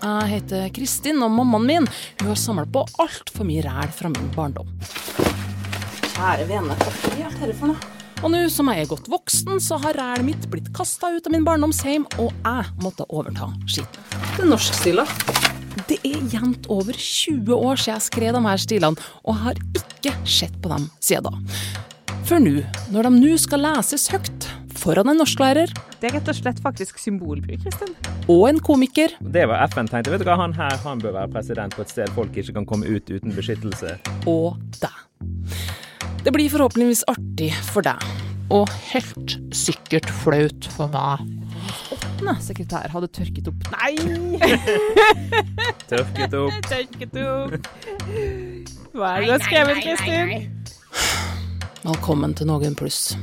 Jeg heter Kristin, og mammaen min hun har samla på altfor mye ræl fra min barndom. Kjære vene, hva er dette for noe? Og nå som jeg er godt voksen, så har rælet mitt blitt kasta ut av min barndomsheim, og jeg måtte overta skitten. Det er norskstila. Det er jevnt over 20 år siden jeg skrev de her stilene, og jeg har ikke sett på dem siden da. For nå, når de nå skal leses høyt foran en norsklærer Det er rett og slett faktisk symbolbruk, Kristin. og en komiker, Det var FN tenkte. Vet du hva, han her han bør være president på et sted folk ikke kan komme ut uten beskyttelse. og deg. Det blir forhåpentligvis artig for deg, og helt sikkert flaut for meg. Åttende sekretær hadde tørket opp Nei! Tørket opp. Tørket opp. Hva er det du har skrevet, Kristin? Velkommen til Noen pluss.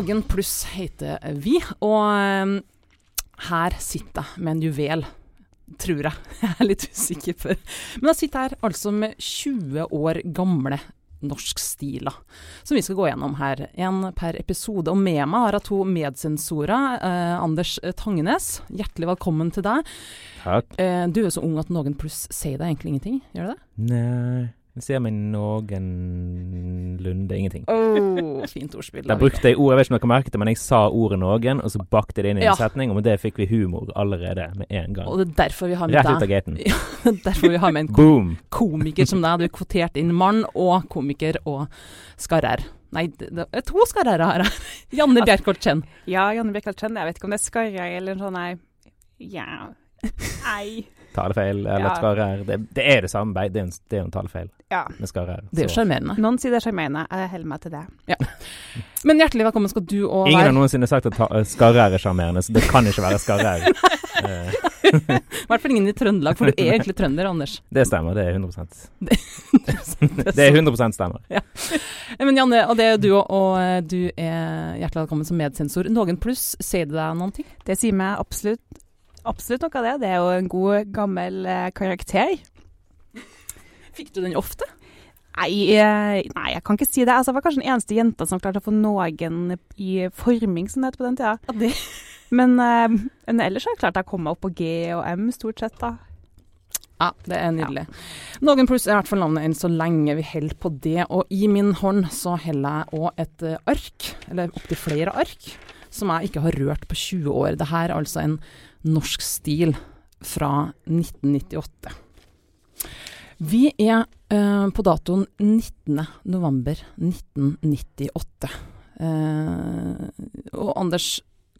Noen pluss heter vi, og eh, her sitter jeg med en juvel. Tror jeg. Jeg er litt usikker på. Men jeg sitter her altså med 20 år gamle norskstiler, som vi skal gå gjennom her. Én per episode. Og med meg har jeg to medsensorer. Eh, Anders Tangenes, hjertelig velkommen til deg. Takk. Eh, du er så ung at noen pluss sier deg egentlig ingenting, gjør det det? Nei Det ser meg noenlunde ingenting. Oh, fint ordspill. Der brukte jeg ord, jeg vet ikke om dere merket det, men jeg sa ordet noen, og så bakte det inn i en Ja. setning, og med det fikk vi humor allerede med en gang. Og det er derfor vi har med Rett ut av gaten. Ja, er derfor vi har med en kom komiker som deg. Du er kvotert inn mann og komiker og skarrer. Nei, det det er to skarrer her. Janne Bjerkholt Chen. Ja, Janne Bjerkholt Chen. Jeg vet ikke om det er skarrer eller en sånn nei Ja. Nei. Talefeil eller Ja. skarrer. Det, det er det samme. Det er en, det er en talefeil Ja. med skarrer. Det er jo sjarmerende. Noen sier det er sjarmerende. Jeg holder meg til det. Men hjertelig velkommen skal du òg Ingen har noensinne sagt at ta- skarrer er sjarmerende, så det kan ikke være skarrer. Eh, I hvert fall ingen i Trøndelag, for du er egentlig trønder, Anders. det stemmer. Det er 100 Det Det er 100% stemmer. Men Janne, og det er du òg, og eh, du er hjertelig velkommen som medsensor. Noen pluss, sier det deg noen ting? Det sier meg absolutt, absolutt noe av det. Det er jo en god, gammel eh, karakter. Fikk du den ofte? Nei, eh, nei, jeg kan ikke si det. Altså, jeg var kanskje den eneste jenta som klarte å få noen i forming, som det het på den tida. Ja, det. Men, eh, men ellers har jeg klart å komme opp på G og M, stort sett, da. Ja, det er nydelig. Noen pluss er i hvert fall navnet enn så lenge vi holder på det. Og i min hånd så holder jeg òg et ark, eller opptil flere ark, som jeg ikke har rørt på 20 år. Dette er altså en norsk stil fra 1998. Vi er eh, på datoen 19. november 1998. Eh, og Anders,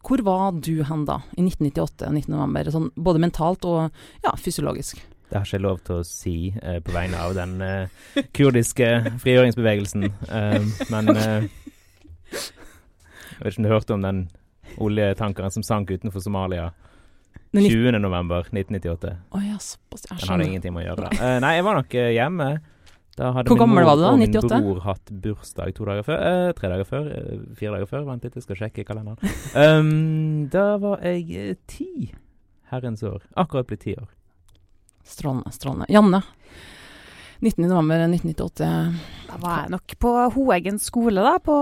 hvor var du hen da, i 1998, 19. november? Sånn, både mentalt og ja, fysiologisk. Det har ikke jeg lov til å si eh, på vegne av den eh, kurdiske frigjøringsbevegelsen. Eh, men eh, Jeg vet ikke om du hørte om den oljetankeren som sank utenfor Somalia 20. november 1998. Oh, ja, såpass. Jeg Den hadde ingenting med å gjøre. Eh, nei, jeg var nok uh, hjemme. Da hadde Hvor gammel var du da? 98? min 98? bror hatt bursdag to dager før. Uh, tre dager før. Uh, fire dager før. Vent litt, jeg skal sjekke kalenderen. Um, da var jeg ti herrens år. Akkurat blitt ti år. Strålende, strålende. Janne. 19. november 1998. Da var jeg nok på Hoeggen skole, da, på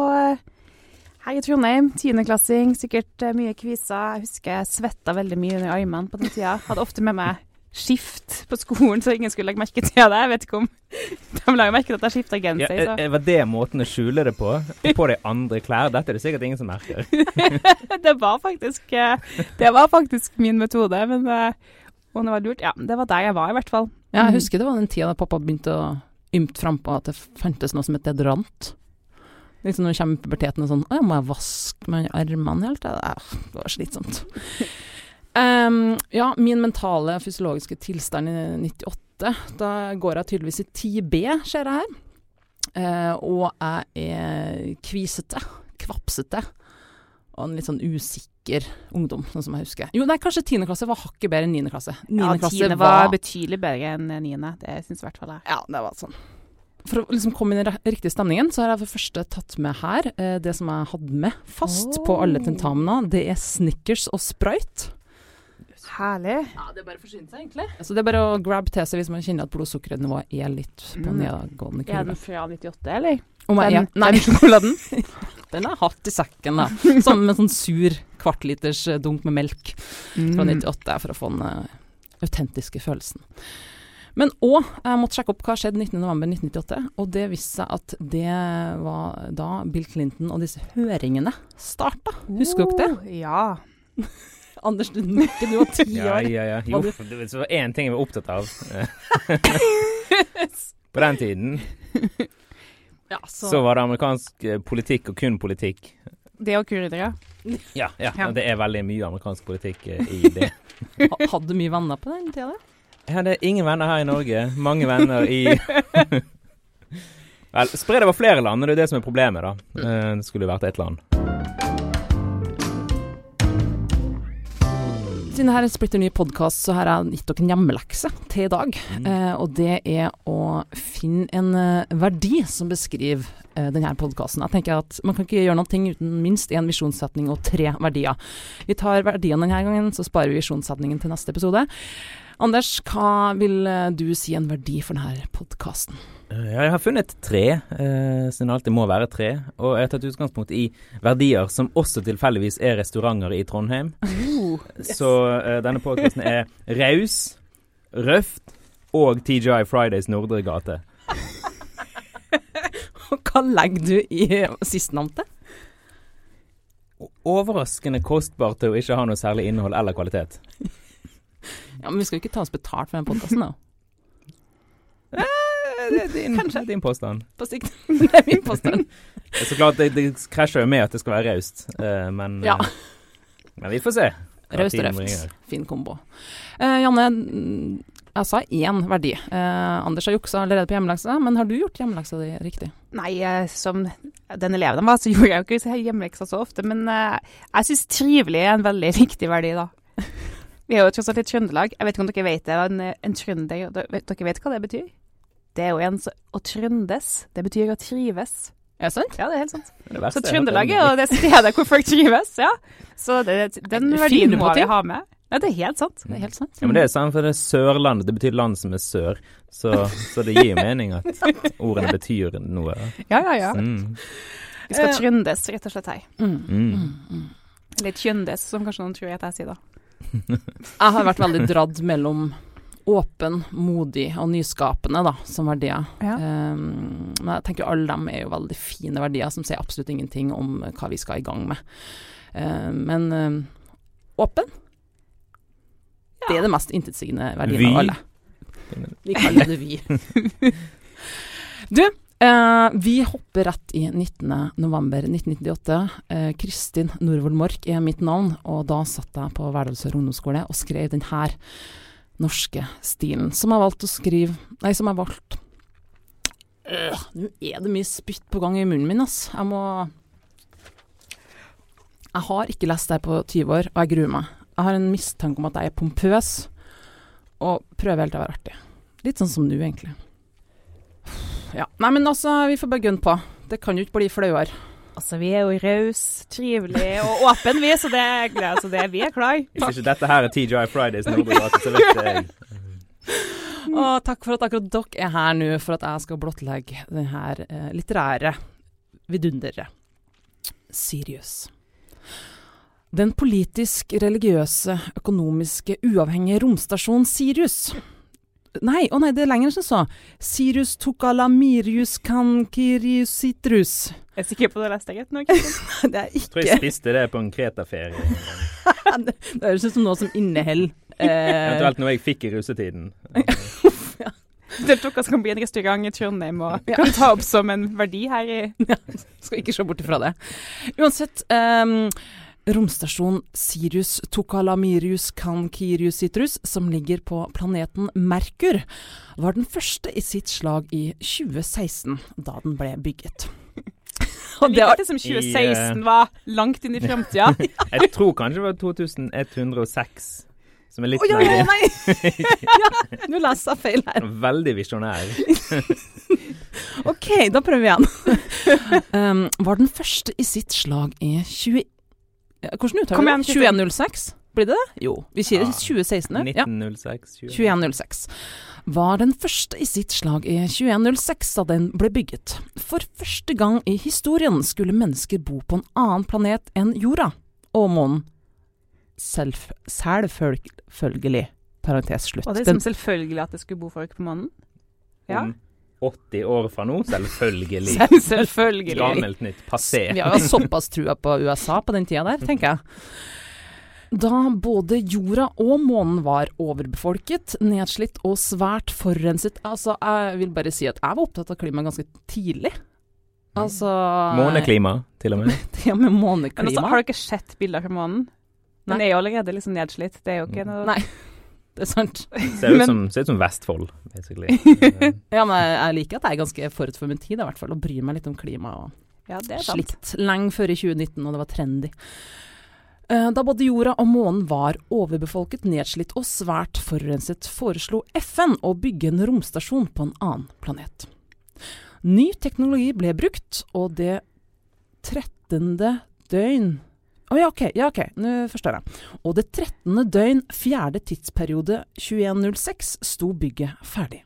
eh, er Trondheim. Tiendeklassing, sikkert eh, mye kviser. Jeg husker jeg svetta veldig mye under armene på den tida. Hadde ofte med meg skift på skolen, så ingen skulle legge merke til det. Jeg vet ikke om de la merke til at jeg skifta genser. Ja, så. eh, var det måten å skjule det på? På deg andre klær? Dette er det sikkert ingen som merker. det var faktisk eh, Det var faktisk min metode, men eh, om det var lurt Ja, det var der jeg var, i hvert fall. Ja, jeg Mhm. husker det var den tida da pappa begynte å ymte frampå at det fantes noe som het deodorant. Liksom når du kommer i puberteten og sånn Å ja, må jeg vaske meg armene helt? Det var slitsomt. um, ja, min mentale og fysiologiske tilstand i 98, da går jeg tydeligvis i 10B, ser jeg her. Uh, og jeg er kvisete, kvapsete, og en litt sånn usikker ungdom, sånn som jeg husker. Jo, nei, kanskje 10. klasse var hakket bedre enn 9. klasse. 9. Ja, tiende var betydelig bedre enn niende. Det syns i hvert fall jeg. ja, det var sånn. For å liksom komme inn i den riktige stemningen, så har jeg for første tatt med her eh, det som jeg hadde med fast på alle Oh. Det er Snickers og Sprite. herlig. Ja, det er bare å forsyne seg, egentlig. Så det er bare å grab til seg hvis man kjenner at blodsukkernivået er litt på Mm. nedadgående Er den fra 98, eller? Om jeg den, er Nei, den sjokoladen? den har jeg hatt i sekken, da. Sammen med sånn sur kvartliters eh, dunk med melk fra Mm. 98 for å få den uh, autentiske følelsen. Men òg, jeg måtte sjekke opp hva skjedde 19.11.1998, og det viste seg at det var da Bill Clinton og disse høringene starta. Husker dere det? Oh, Ja. Anders, du nikker, du var ti år. ja, ja. ja. Jo, det var én ting jeg var opptatt av. På den tiden Ja, så, så var det amerikansk eh, politikk og kun politikk. Det og kurdere. Ja, ja, Ja. det er veldig mye amerikansk politikk eh, i det. hadde du mye venner på den tida? Jeg hadde ingen venner her i Norge. Mange venner i Vel, spre det over flere land, det er det som er problemet, da. Eh, Det skulle jo vært ett land. Siden dette er en splitter ny podkast, så har jeg gitt dere en hjemmelekse til i dag. Eh, og det er å finne en eh, verdi som beskriver eh, denne podkasten. Jeg tenker at man kan ikke gjøre noe uten minst én visjonssetning og tre verdier. Vi tar verdiene denne gangen, så sparer vi visjonssetningen til neste episode. Anders, hva vil eh, du si en verdi for denne podkasten? Eh, jeg har funnet tre, eh, siden det alltid må være tre. Og jeg har tatt utgangspunkt i verdier som også tilfeldigvis er restauranter i Trondheim. Så eh, denne podkasten er raus, røft og TGI Fridays Nordre gate. Hva legger du i sistnevnte? Overraskende kostbart til å ikke ha noe særlig innhold eller kvalitet. Ja, men vi skal jo ikke ta oss betalt for den podkasten, da. Eh, det er din, det er din påstand. På sikt. Det er min påstand. Så klart, det, det krasjer jo med at det skal være raust, eh, men, Ja. eh, men vi får se. hva Raust og tiden røft. Fin kombo. Eh, Janne, mm, jeg sa én verdi. Eh, Anders har juksa allerede på hjemmeleksa, men har du gjort hjemmeleksa di riktig? Nei, eh, som den eleven jeg var, så gjorde jeg jo ikke hjemmeleksa så ofte. Men eh, jeg syns trivelig er en veldig viktig verdi, da. Vi er jo tross alt i Trøndelag. Jeg vet ikke om dere vet det. En, en trønder, dere vet hva det betyr? Det er jo en som Å trøndes, det betyr å trives. Er det sant? Ja, det er helt sant. Det er det Så jeg Trøndelag er jo det stedet hvor folk trives, ja. Så det, den verdien må vi ha med. Ja, det er helt sant. Det er helt sant. Ja, men det er sant, for det er Sørlandet. Det betyr land som er sør. Så, så det gir mening at ordene betyr noe. Ja, ja, ja. Mm. Vi skal Eh. trøndes, rett og slett her. Mm. Mm. Eller tjøndes, som kanskje noen tror at jeg sier da. Jeg har vært veldig dradd mellom åpen, modig og nyskapende da, som verdier. Ja. Um, men jeg tenker alle dem er jo veldig fine verdier som sier absolutt ingenting om hva vi skal i gang med. Uh, men um, åpen, det er det mest intetsigende verdien Vi. av alle. Vi kaller det vi. du, eh, vi hopper rett i 19.11.1998. Eh, Kristin Norvoll Mork er mitt navn, og da satt jeg på Verdalsør ungdomsskole og skrev den her norske stilen, som jeg valgte å skrive Nei, som jeg valgte Øh, Nå er det mye spytt på gang i munnen min, ass. Jeg må Jeg har ikke lest det på 20 år, og jeg gruer meg. Jeg har en mistanke om at jeg er pompøs, og prøver helt å være artig. Litt sånn som nå, egentlig. Ja. Nei, men altså, vi får bare gunne på. Det kan jo ikke bli flauere. Altså, vi er jo rause, trivelige og åpne, vi, så det, er- altså, det, vi er klar. Hvis ikke dette her er TGI Fridays gate, så vet jeg Og takk for at akkurat dere er her nå, for at jeg skal blottlegge denne eh, litterære vidunderet. Sirius. Den politisk, religiøse, økonomiske, uavhengige romstasjon Sirius. Nei, å nei, det er lenger enn som så. Sirius tokalamirius cancirius citrus. Jeg er sikker på det leste jeg rett nå. Det er tror jeg spiste det på en Kreta-ferie. Det høres ut som noe som inneholder eh, Eventuelt noe jeg fikk i russetiden. Det er noe som kan bli en restaurant i Trondheim og kan ta opp som en verdi her i Skal ikke se bort ifra det. Uansett, um, romstasjon Sirius tokalamirius cancirius citrus, som ligger på planeten Merkur, var den første i sitt slag i 2016, da den ble bygget. At det som I, 2016 var langt inn i framtida. Jeg tror kanskje det var 2106, som er litt oh, ja, oi, nei! ja, nå leser jeg feil her. Veldig visjonær. OK, da prøver vi igjen. um, var den første i sitt slag i 20... Hvordan uttaler du det? 2106? Blir det det? Jo. Vi sier Ja. 2016. Ja. 1906. 2106 var den første i sitt slag i 2106 da den ble bygget. For første gang i historien skulle mennesker bo på en annen planet enn jorda og månen. Selv, selvfølgelig. Parentes slutt. Var det som Den- liksom selvfølgelig at det skulle bo folk på månen? Ja. Om 80 år fra nå, selvfølgelig. Selvfølgelig. Gammelt nytt. Passé. Vi har såpass trua på USA på den tida der, tenker jeg. Da både jorda og månen var overbefolket, nedslitt og svært forurenset Altså, jeg vil bare si at jeg var opptatt av klima ganske tidlig. Altså Måneklima, til og med. Ja, med Men måneklima. altså, har dere sett bilder fra månen? Den Nei. er jo allerede liksom nedslitt. Det er jo ikke noe Nei, det er sant. Ser ut som, ser ut som Vestfold, basically. Ja, men jeg, liker at jeg er ganske forut for min tid, i hvert fall, og bryr meg litt om klima og Ja, det slikt. Lenge før i 2019, og det var trendy. Eh, Da både jorda og månen var overbefolket, nedslitt og svært forurenset, foreslo FN å bygge en romstasjon på en annen planet. Ny teknologi ble brukt, og det trettende døgn Å ja, OK, ja, ok, nå forstår jeg. Og det trettende døgn, fjerde tidsperiode 2106, sto bygget ferdig.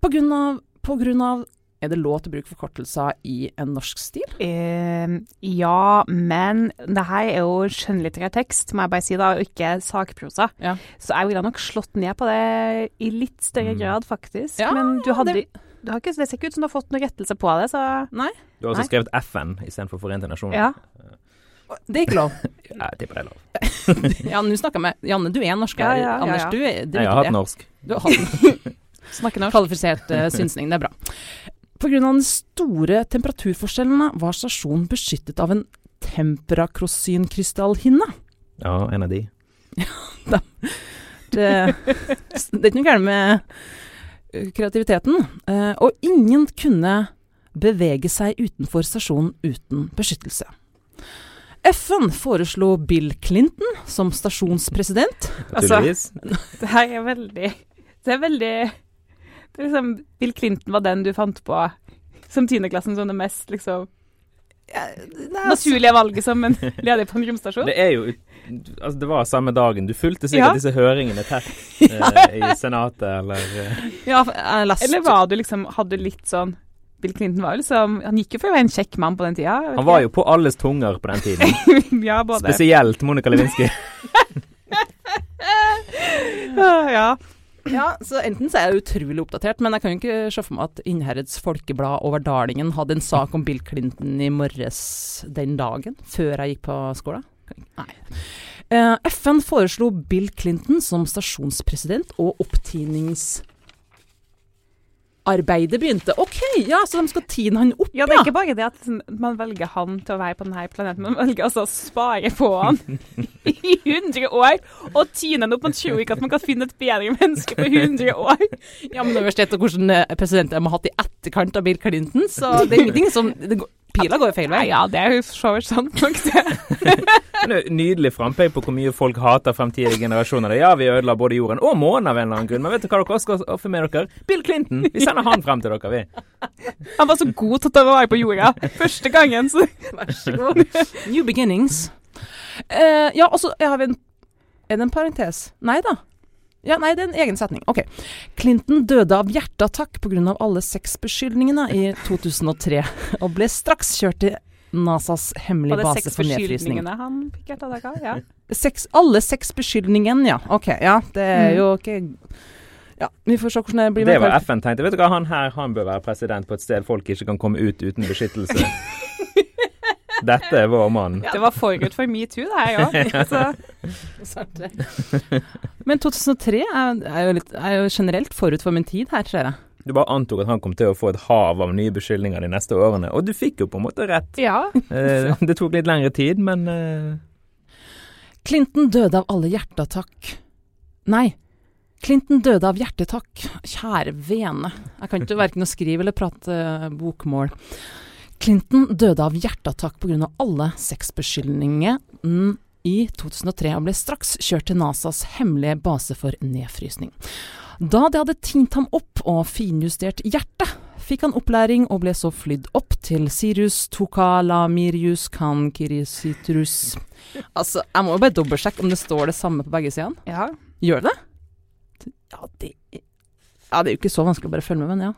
På grunn av, på grunn av Er det lov til å bruke forkortelser i en norsk stil? Uh, ja, men det her er jo skjønnlitterær tekst, må jeg bare si da, og ikke sakprosa. Ja. Så jeg ville nok slått ned på det i litt større Mm. grad, faktisk. Ja, men du hadde, det- du har ikke, det ser ikke ut som du har fått noen rettelse på det, så Du har også Nei. skrevet FN istedenfor Forente nasjoner. ja. Det er ikke lov. Jeg tipper det er lov. Ja, nå snakker jeg med Janne, du er norsker. Ja, ja, ja, Anders, ja. du er det Jeg har hatt norsk. Du har hatt Snakker norsk. kvalifisert uh, synsning, det er bra. Av den store temperaturforskjellene var stasjonen beskyttet av en temperakrosynkrystallhinne. Ja, en av de. Det, det er ikke noe galt med eh, kreativiteten. Uh, og ingen kunne bevege seg utenfor stasjonen uten beskyttelse. FN foreslo Bill Clinton som stasjonspresident. Altså, Naturligvis. Det her er veldig Det er veldig det er liksom, Bill Clinton var den du fant på som tiendeklassen som det mest liksom, naturlige valget som en leder på en romstasjon. Det er jo Altså, det var samme dagen. Du fulgte Ja. sikkert disse høringene tett eh, i Senatet, eller eh, Ja, jeg leste Eller var du liksom Hadde du litt sånn Bill Clinton var jo liksom Han gikk jo for å være en kjekk mann på den tida. Han var jo på alles tunger på den tiden. Ja, både. Spesielt Monica Lewinsky. Ja. Ja, så enten så er jeg utrolig oppdatert, men jeg kan jo ikke se for meg at Innherreds Folkeblad over Darlingen hadde en sak om Bill Clinton i morges den dagen, før jeg gikk på skolen. Nei. Eh, FN foreslo Bill Clinton som stasjonspresident, og opptiningsarbeidet begynte. OK, ja, så de skal tine han opp, ja, det er ikke bare det at liksom, man velger han til å være på denne planeten, man velger altså å spare på han i 100 år, og tine han opp. Man tror ikke at man kan finne et bedre menneske på 100 år. Ja, men det vi vet hvordan presidenten president de har hatt i etterkant av Bill Clinton, så det er ingenting som det går, Pila går jo feil vei. Ja, det er jo så vidt sant nok, det. Nydelig frampek på hvor mye folk hater fremtidige generasjoner. Ja, vi ødela både jorden og månen av en eller annen grunn, men vet du hva dere også skal ofre med dere? Bill Clinton! Vi sender han frem til dere, vi. Han var så god til å ta vare på jorda. Første gangen, så Vær så god. New beginnings. Uh, ja, og så har vi en Er det en parentes? Nei da. Ja, nei, det er en egen setning. Ok. Clinton døde av hjerteattakk pga. alle sexbeskyldningene i 2003, og ble straks kjørt til NASAs var hemmelige base for nedfrysning. beskyldningene han fikk hjerteattakk av. Ja. Seks, alle sexbeskyldningene, ja. Ok, ja. Det er jo ikke Ja, vi får se hvordan det blir. Det var FN tenkte. Vet du hva, han her han bør være president på et sted folk ikke kan komme ut uten beskyttelse. Dette er vår mann. Det var forut for metoo, det her òg. Så Men 2003 er, er, jo litt, er jo generelt forut for min tid her, ser jeg. Du bare antok at han kom til å få et hav av nye beskyldninger de neste årene, og du fikk jo på en måte rett. ja. Eh, det tok litt lengre tid, men eh, Clinton døde av alle hjerteattakk Nei. Clinton døde av hjertetakk. Kjære vene. Jeg kan ikke verken å skrive eller prate eh, bokmål. Clinton døde av hjerteattakk pga. alle sexbeskyldningene i 2003 og ble straks kjørt til NASAs hemmelige base for nedfrysning. Da de hadde tint ham opp og finjustert hjertet, fikk han opplæring og ble så flydd opp til Sirius Tokalamirius Kankirisitrus. Altså, jeg må jo bare dobbeltsjekke om det står det samme på begge sidene. Ja. Gjør det det? Ja, det Ja, det er jo ikke så vanskelig å bare følge med, men ja.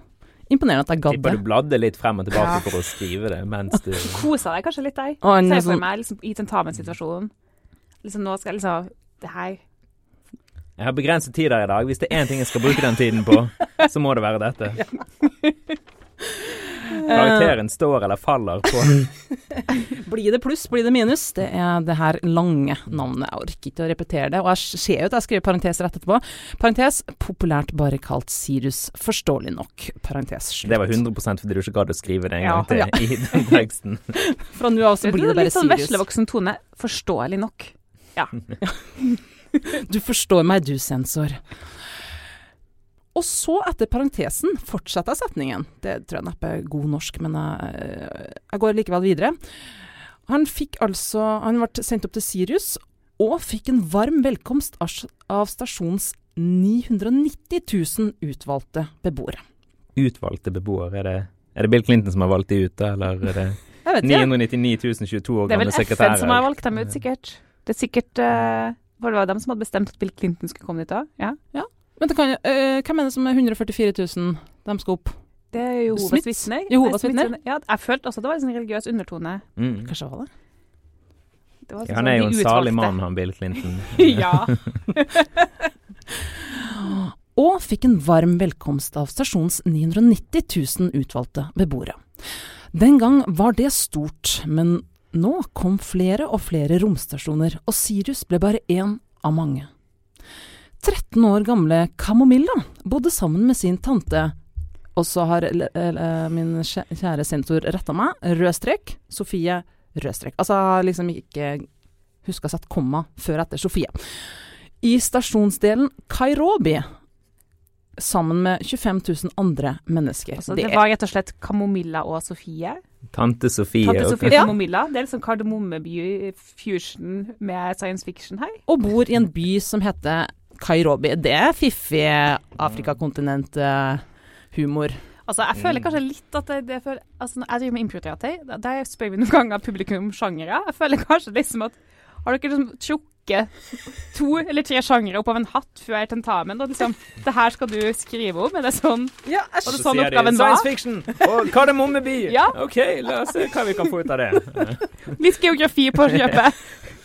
Imponerende at jeg gadd det. du bladde litt frem og tilbake Ja. for å skrive det mens du Kosa deg kanskje litt deg. Se for sånn- meg liksom, i tentamensituasjonen. Liksom, nå skal jeg liksom Det her Jeg har begrenset tid her i dag. Hvis det er én ting jeg skal bruke den tiden på, så må det være dette. Karakteren står eller faller på Blir det pluss, blir det minus? Det er det her lange navnet. Jeg orker ikke å repetere det. Og jeg ser jo at jeg skriver parentes rett etterpå. Parentes, populært bare kalt Sirus. Forståelig nok. Parentes slutt. Det var 100 fordi du ikke gadd å skrive det en gang til Ja. i den teksten. Fra nå av så blir det, det bare litt sånn veslevoksen tone. Forståelig nok. Du forstår meg, du, sensor. Og så, etter parentesen, fortsetter jeg setningen. Det tror jeg neppe er god norsk, men jeg, jeg går likevel videre. Han fikk altså Han ble sendt opp til Sirius, og fikk en varm velkomst av, stasjonens 990 000 utvalgte beboere. Utvalgte beboere, er det, er det Bill Clinton som har valgt de ut, da, eller er det Jeg vet ikke. 999 022 år Det er vel FN som har valgt dem ut, sikkert. Det er sikkert uh, For det var dem som hadde bestemt at Bill Clinton skulle komme dit da? Ja. Men det kan, øh, hvem er det som er 144 000 de skal opp? Det er Jehovas vitner. Jehovas vitner? Ja, jeg følte også at det var en sånn religiøs undertone. Mm. Kanskje det var det? Det var Ja, sånn han er jo en salig mann, han Bill Clinton. ja. og fikk en varm velkomst av stasjonens 990 000 utvalgte beboere. Den gang var det stort, men nå kom flere og flere romstasjoner, og Sirius ble bare én av mange. 13 år gamle Kamomilla bodde sammen med sin tante, og så har l- l- min kjære sensor retta meg, rød strek, Sofie rød strek. Altså liksom ikke huska å sette komma før etter Sofie. I stasjonsdelen Kairobi, sammen med 25 000 andre mennesker. Altså, det var rett og slett Kamomilla og Sofie. Tante Sofie. Tante og- Sofie Ja. Kamomilla. Det er liksom Kardemommeby-fusion med science fiction her. og bor i en by som heter Kairobi. Det er fiffig Afrikakontinent-humor. Altså, jeg føler kanskje litt at det, det for, altså, når jeg driver med improteater. Der, spør vi noen ganger publikum sjangere. Jeg føler kanskje liksom at Har dere liksom trukket to eller tre sjangere opp av en hatt før tentamen? Og liksom Det her skal du skrive om? Er det sånn? Ja, Var det sånn oppgaven var? Science fiction og Kardemommeby! Ja. OK, la oss se hva vi kan få ut av det. Litt geografi på kjøpet.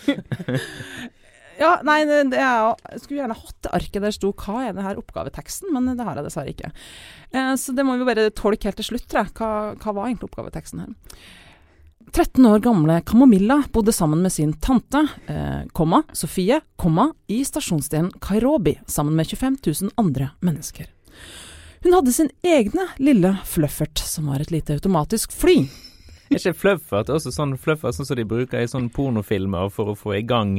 Ja, nei, det, er, jeg skulle gjerne hatt det arket der sto 'hva er det her oppgaveteksten', men det har jeg dessverre ikke. Eh, så det må vi bare tolke helt til slutt, tror jeg. Hva, hva var egentlig oppgaveteksten her? 13 år gamle Kamomilla bodde sammen med sin tante, eh, komma, Sofie, komma, i stasjonsdelen Kairobi sammen med 25 000 andre mennesker. Hun hadde sin egne lille fluffert, som var et lite automatisk fly. Er ikke fluffert også sånn fluffer sånn som de bruker i sånne pornofilmer for å få i gang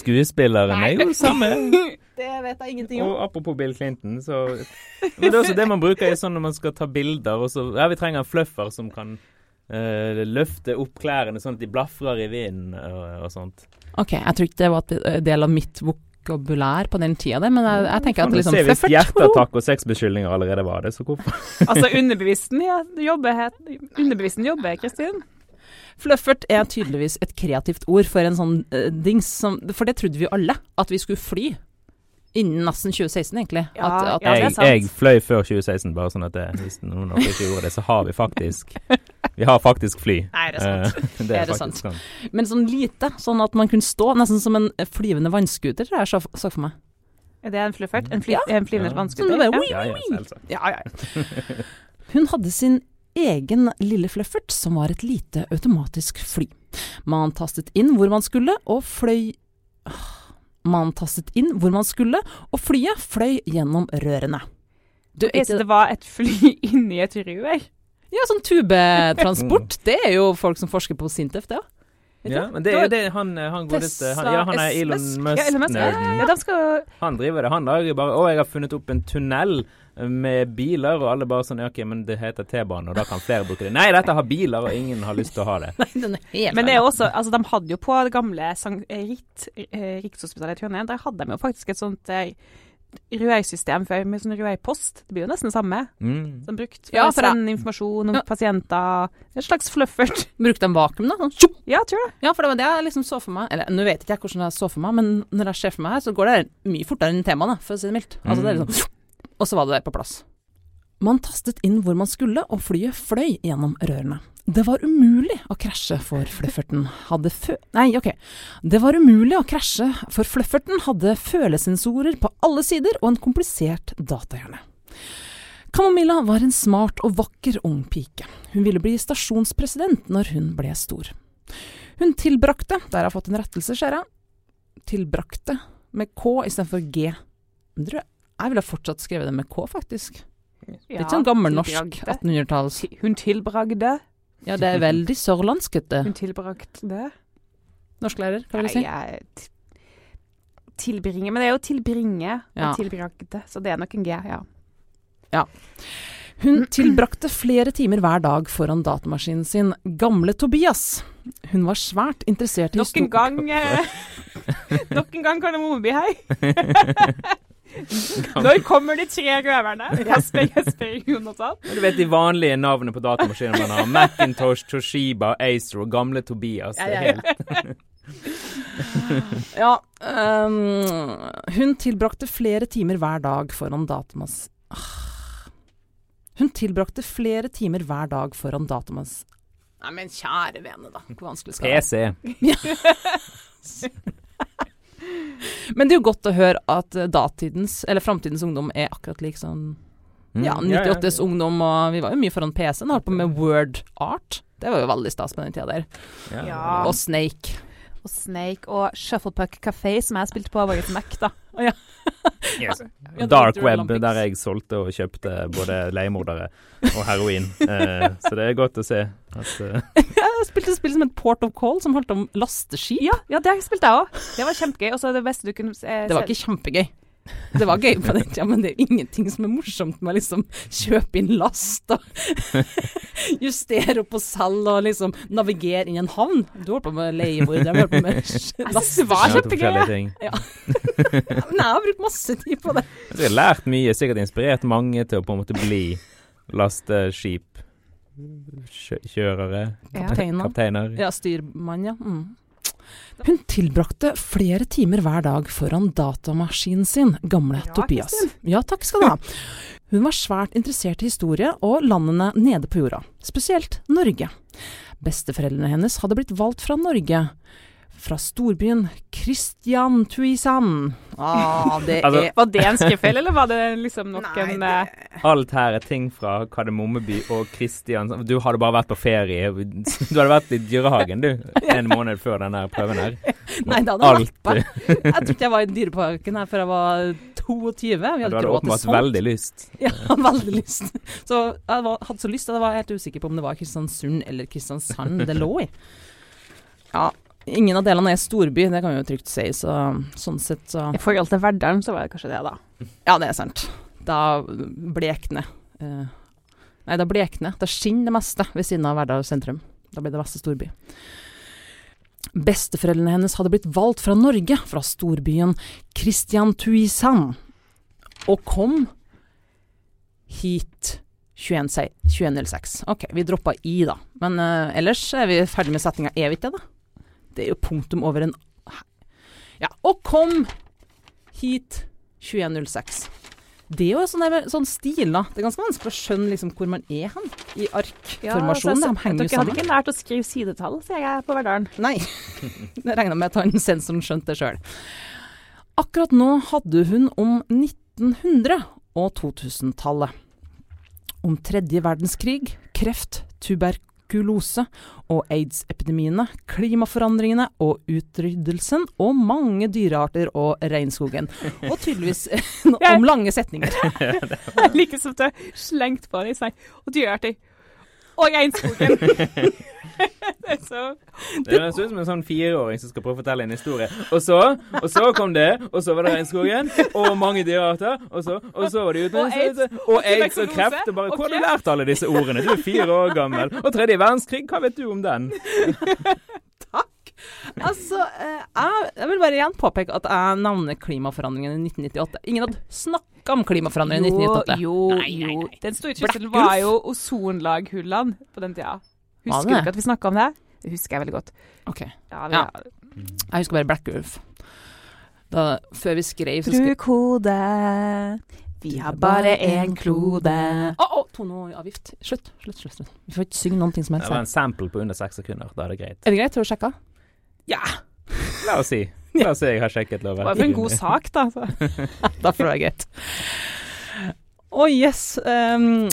skuespilleren? Det er jo det samme. Det vet jeg ingenting om. Og apropos Bill Clinton, så Men det er også det man bruker i sånn når man skal ta bilder, og så Ja, vi trenger en fluffer som kan uh, løfte opp klærne sånn at de blafrer i vinden og, og sånt. Ok, jeg tror ikke det var en del av mitt vokabulær på den tida, det, men jeg, jeg tenker at liksom hvis hjerteattakk og sexbeskyldninger allerede var det, så hvorfor Altså, underbevissten ja, jobber, underbevissten jobber, Kristin. Fluffert er tydeligvis et kreativt ord for en sånn uh, dings som For det trodde vi jo alle, at vi skulle fly. Innen nesten 2016, egentlig. Ja, at, at, ja, jeg, jeg fløy før 2016, bare sånn at det, hvis noen av dere ikke gjorde det, så har vi faktisk Vi har faktisk fly. Nei, det er sant. Eh, det Er er det sant. sånn. Men sånn lite, sånn at man kunne stå nesten som en flyvende vannskuter, har jeg så, så for meg. Er det en fluffert? En, fly, Ja. en flyvende Ja. vannskuter? Sånn, Ja. Ja, ja. Hun hadde sin egen lille fluffert, som var et lite automatisk fly. Man tastet inn hvor man skulle, og fløy Man tastet inn hvor man skulle, og flyet fløy gjennom rørene. Du, det var et fly inni et rør? Ja, sånn tubetransport. Det er jo folk som forsker på Sintef, det òg. Ja, men det er jo det han, han godeste han, Ja, han er Elon Ja, Elon Musk. Musk-nerden. Ja, ja, skal Han driver det. Han lager bare Å, jeg har funnet opp en tunnel med biler, og alle bare sånn Ja, OK, men det heter T-bane, og da kan flere bruke det. Nei, dette har biler, og ingen har lyst til å ha det. Nei, den er helt Men det er også, altså de hadde jo på det gamle Ritt, eh, Rikshospitalet i Trondheim, der hadde de jo faktisk et sånt eh, rørsystem før med sånn rørpost. Det blir jo nesten det samme. Mm. Som brukt for Ja, for å sende informasjon om Ja. pasienter. En slags fluffert. Brukte de vakuum, da? Sånn! Ja, tror jeg. Ja, for det var det jeg liksom så for meg. Eller nå vet ikke jeg hvordan jeg så for meg, men når jeg ser for meg her, så går det mye fortere enn temaet, for å si det mildt. Altså, det er Mm. liksom Og så var det der på plass. Man tastet inn hvor man skulle, og flyet fløy gjennom rørene. Det var umulig å krasje for flufferten hadde fø... Nei, ok. Det var umulig å krasje, for flufferten hadde følesensorer på alle sider og en komplisert datahjerne. Kamomilla var en smart og vakker ung pike. Hun ville bli stasjonspresident når hun ble stor. Hun tilbrakte, der har jeg fått en rettelse, ser jeg, tilbrakte med K istedenfor G. Det tror jeg, jeg ville fortsatt skrevet det med K, faktisk. Ja, Litt sånn gammel norsk 1800-talls. Hun tilbragde. Ja, det er veldig sørlandskete. Hun tilbrakte. Norsklærer, hva vil du si? Nei, jeg Tilbringe. Men det er jo tilbringe Ja. og tilbragte, så det er nok en G, ja. ja. Hun tilbrakte flere timer hver dag foran datamaskinen sin, gamle Tobias. Hun var svært interessert i Nok en gang eh, Nok en gang Kardemommeby her. Når kommer de tre røverne? Jeg spør, jeg spør Jonathan. Du vet de vanlige navnene på datamaskiner man har. Macintosh, Toshiba, Acer og gamle Tobias. Det er Ja, ja, helt Ja, um, hun tilbrakte flere timer hver dag foran datamas... Ah. Hun tilbrakte flere timer hver dag foran datamas... Nei, men kjære vene, da. Hvor vanskelig skal det være? PC. Men det er jo godt å høre at eh, datidens, eller framtidens ungdom er akkurat lik sånn Mm, Ja, 98s ungdom, og vi var jo mye foran PC-en. Holdt på med word art. Det var jo veldig stas på den tida der. Ja. Ja. Og Snake. Og Snake og Shufflepuck Café, som jeg spilte på vår Mac, da. Oh, Ja, Dark web, der jeg solgte og kjøpte både leiemordere og heroin. Uh, så det er godt å se at uh... Jeg spilte spill som et Port of Call, som handlet om lasteskip. Ja, ja det spilte jeg òg. Det var kjempegøy. Og så det beste du kunne se Det var ikke kjempegøy. Det var gøy på den tida, men det er ingenting som er morsomt med å liksom kjøpe inn last og justere opp og selge og liksom navigere inn i en havn. Du holdt på med leiebord, jeg holdt på med last. det var ja, kjempegøy. forskjellige. Men jeg har brukt masse tid på det. Jeg har lært mye, sikkert inspirert mange til å på en måte bli lasteskipkjørere, Kjø. Kapteiner. kapteiner. Ja, styrmann, ja. Mm. Hun tilbrakte flere timer hver dag foran datamaskinen sin, gamle Bra, Topias. Ja, takk skal du ha. Hun var svært interessert i historie og landene nede på jorda, spesielt Norge. Besteforeldrene hennes hadde blitt valgt fra Norge, fra storbyen Kristiantuisan. Ah, det Altså, er Var det en skrivefeil, eller var det liksom nok Nei, en det- eh, Alt her er ting fra Kardemommeby og Christian Du hadde bare vært på ferie. Du hadde vært i dyrehagen, du, en måned før denne prøven her. Nei, det hadde Alt. Jeg tror ikke jeg var i Dyreparken her før jeg var 22. Vi Du hadde hadde ikke råd åpenbart veldig lyst. Ja, veldig lyst. Så jeg var, hadde så lyst, og jeg var helt usikker på om det var Kristiansund eller Kristiansand det lå i. Ja, ingen av delene er storby, det kan vi jo trygt si, så sånn sett så I forhold til Verdalen, så var det kanskje det, da. Ja, det er sant. Da blekner eh, Nei, da blekner Da skinner det meste ved siden av Verdal sentrum. Da blir det meste storby. Besteforeldrene hennes hadde blitt valgt fra Norge, fra storbyen Christian Tuisan, og kom hit 21 2106. Ok, vi droppa i, da. Men uh, ellers er vi ferdig med setninga. Er vi ikke det, da? Det er jo punktum over en Ja, og kom hit 2106. Det er jo sånn, sånn stil, da. Det er ganske vanskelig å skjønne liksom hvor man er hen i arkformasjonen. Ja, de henger jo Dere hadde sammen. ikke lært å skrive sidetall, sier jeg, på Verdalen. Nei. Det regna med at han sensoren skjønte det sjøl. Akkurat nå hadde hun om 1900- og 2000-tallet. Om tredje verdenskrig, kreft, tuberkulose og aids-epidemiene, klimaforandringene og utryddelsen og mange dyrearter og regnskogen. Og tydeligvis om lange setninger. Jeg liker som du har slengt på det i seg. Og dyrearter. Og regnskogen. det er så Det høres ut som en sånn fireåring som skal prøve å fortelle en historie. Og så, og så kom det, og så var det regnskogen, og mange dyrearter, og så, og så var det Og aids, og og kreft. Og bare, hvor har du lært alle disse ordene? Du er fire år gammel. Og tredje verdenskrig, hva vet du om den? Altså, eh, jeg, vil bare igjen påpeke at jeg navner klimaforandringene i 1998. Ingen hadde snakka om klimaforandringene i 1998. Jo, Nei, nei, jo. nei. Den store trusselen var jo ozonlaghullene på den tida. Husker du ikke at vi snakka om det? Det husker jeg veldig godt. Ok, Ja, vi, Ja. Jeg husker bare Blekkulf. Da, før vi skrev, så skrev Bruk hodet, vi har bare én klode. Å, å, toneavgift. Slutt, slutt, slutt. slutt. Vi får ikke synge noen ting som Det var en sample på under seks sekunder. Da er det greit. Er det greit? Har du sjekka? Ja! La oss si. La oss si jeg har sjekket Det var en god sak, da. Da får det være greit. Å, yes. Um,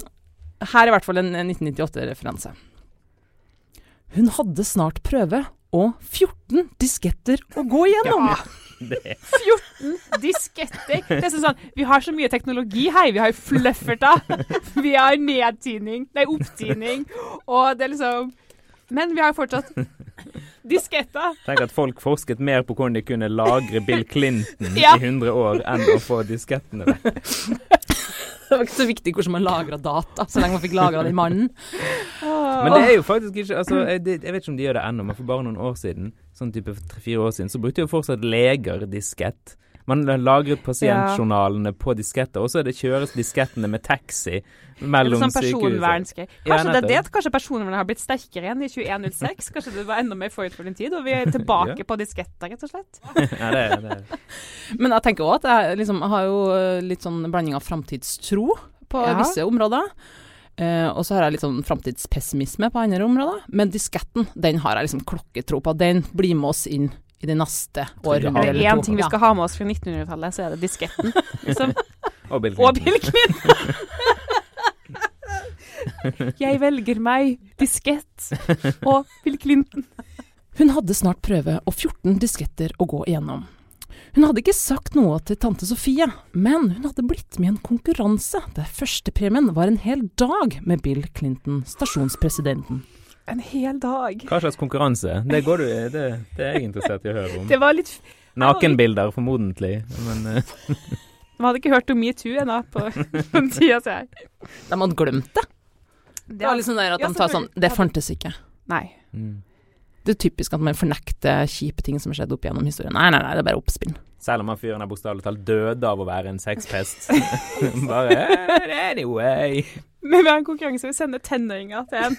her er i hvert fall en en 1998-referanse. Hun hadde snart prøve og 14 disketter å gå igjennom. Det, 14 disketter. Det er sånn, Vi har så mye teknologi her. Vi har jo flufferter. Vi har nedtining, nei, opptining. Og det er liksom Men vi har jo fortsatt disketter. tenk at folk forsket mer på hvordan de kunne lagre Bill Clinton Ja. i 100 år, enn å få diskettene vekk. Det var ikke så viktig hvordan man lagra data, så lenge man fikk lagra den mannen. Men det er jo faktisk ikke altså, jeg, jeg vet ikke om de gjør det ennå, men for bare noen år siden, sånn type tre-fire år siden, så brukte jo fortsatt leger diskett. Man lagret pasientjournalene på disketter, og så er det kjøres diskettene med taxi mellom Sånn. Ja, Kanskje det er det? Kanskje personvernet har blitt sterkere igjen i 2106? Kanskje det var enda mer forut for din tid, og vi er tilbake Ja. på disketter, rett og slett? ja, det, er- det. er- Men jeg tenker òg at jeg liksom har jo eh, litt sånn blanding av framtidstro på Ja. visse områder. Uh, og så har jeg litt sånn framtidspessimisme på andre områder. Men disketten, den har jeg liksom klokketro på. Den blir med oss inn i det neste århundret. Er det én ting vi skal ha med oss fra 1900-tallet, så er det disketten. Liksom. Og Bill Clinton. Jeg velger meg diskett og Bill Clinton. Hun hadde snart prøve og 14 disketter å gå igjennom. Hun hadde ikke sagt noe til tante Sofie, men hun hadde blitt med i en konkurranse der førstepremien var en hel dag med Bill Clinton, stasjonspresidenten. En hel dag. Hva slags konkurranse? Det, går du, det, det er jeg interessert i å høre om. Det var litt Nakenbilder, formodentlig. Men uh. De hadde ikke hørt om metoo ennå på den tida, ser jeg. De hadde glemt det. Det var liksom der at Ja, de tar sånn. Det fantes ikke. Nei. mm. Det er typisk at man fornekter kjipe ting som har skjedd opp gjennom historien. Nei, nei, nei, det er bare oppspinn. Selv om han fyren er bokstavelig talt døde av å være en sexpest. Bare eh, anyway. Men vi har en konkurranse. Vi sender tenåringer til en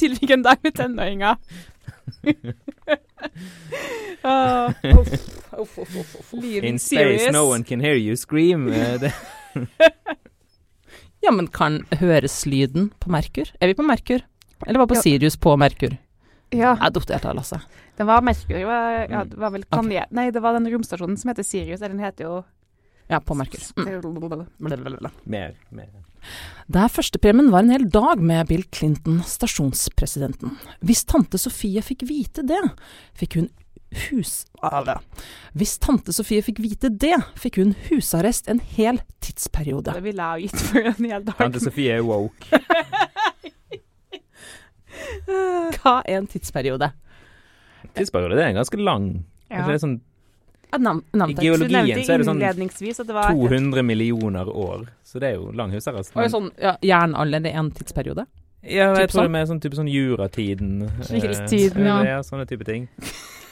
tilbringe en dag med tenåringer. Åh, Liv In serious. space no one can hear you scream. Eh, Ja, men kan høres lyden på Merkur? Er vi på Merkur? Eller var på Ja. Sirius på Merkur? Ja, Jeg datt helt av lasset. Det var Merkur. Det var, ja, Mm. det var vel okay. Nei, det var den romstasjonen som heter Sirius. Eller den heter jo Ja, på Merkur. Mm. Mer, mer. Der førstepremien var en hel dag med Bill Clinton, stasjonspresidenten. Hvis tante Sofie fikk vite det, fikk hun hus... Alle. Hvis tante Sofie fikk vite det, fikk hun husarrest en hel tidsperiode. Det ville jeg ha gitt for en hel dag. Tante Sofie er woke. Hva er en tidsperiode? Tidsperiode, det er en ganske lang. Ja. Det er sånn nevnte I Geologien så er det sånn at det var 200 millioner år. Så det er jo lang husarrest. Men... sånn, ja, Jernalder er en tidsperiode? Ja, jeg tror sånn? det er sånn type sånn juratiden. eh, ja. ja. Sånne type ting.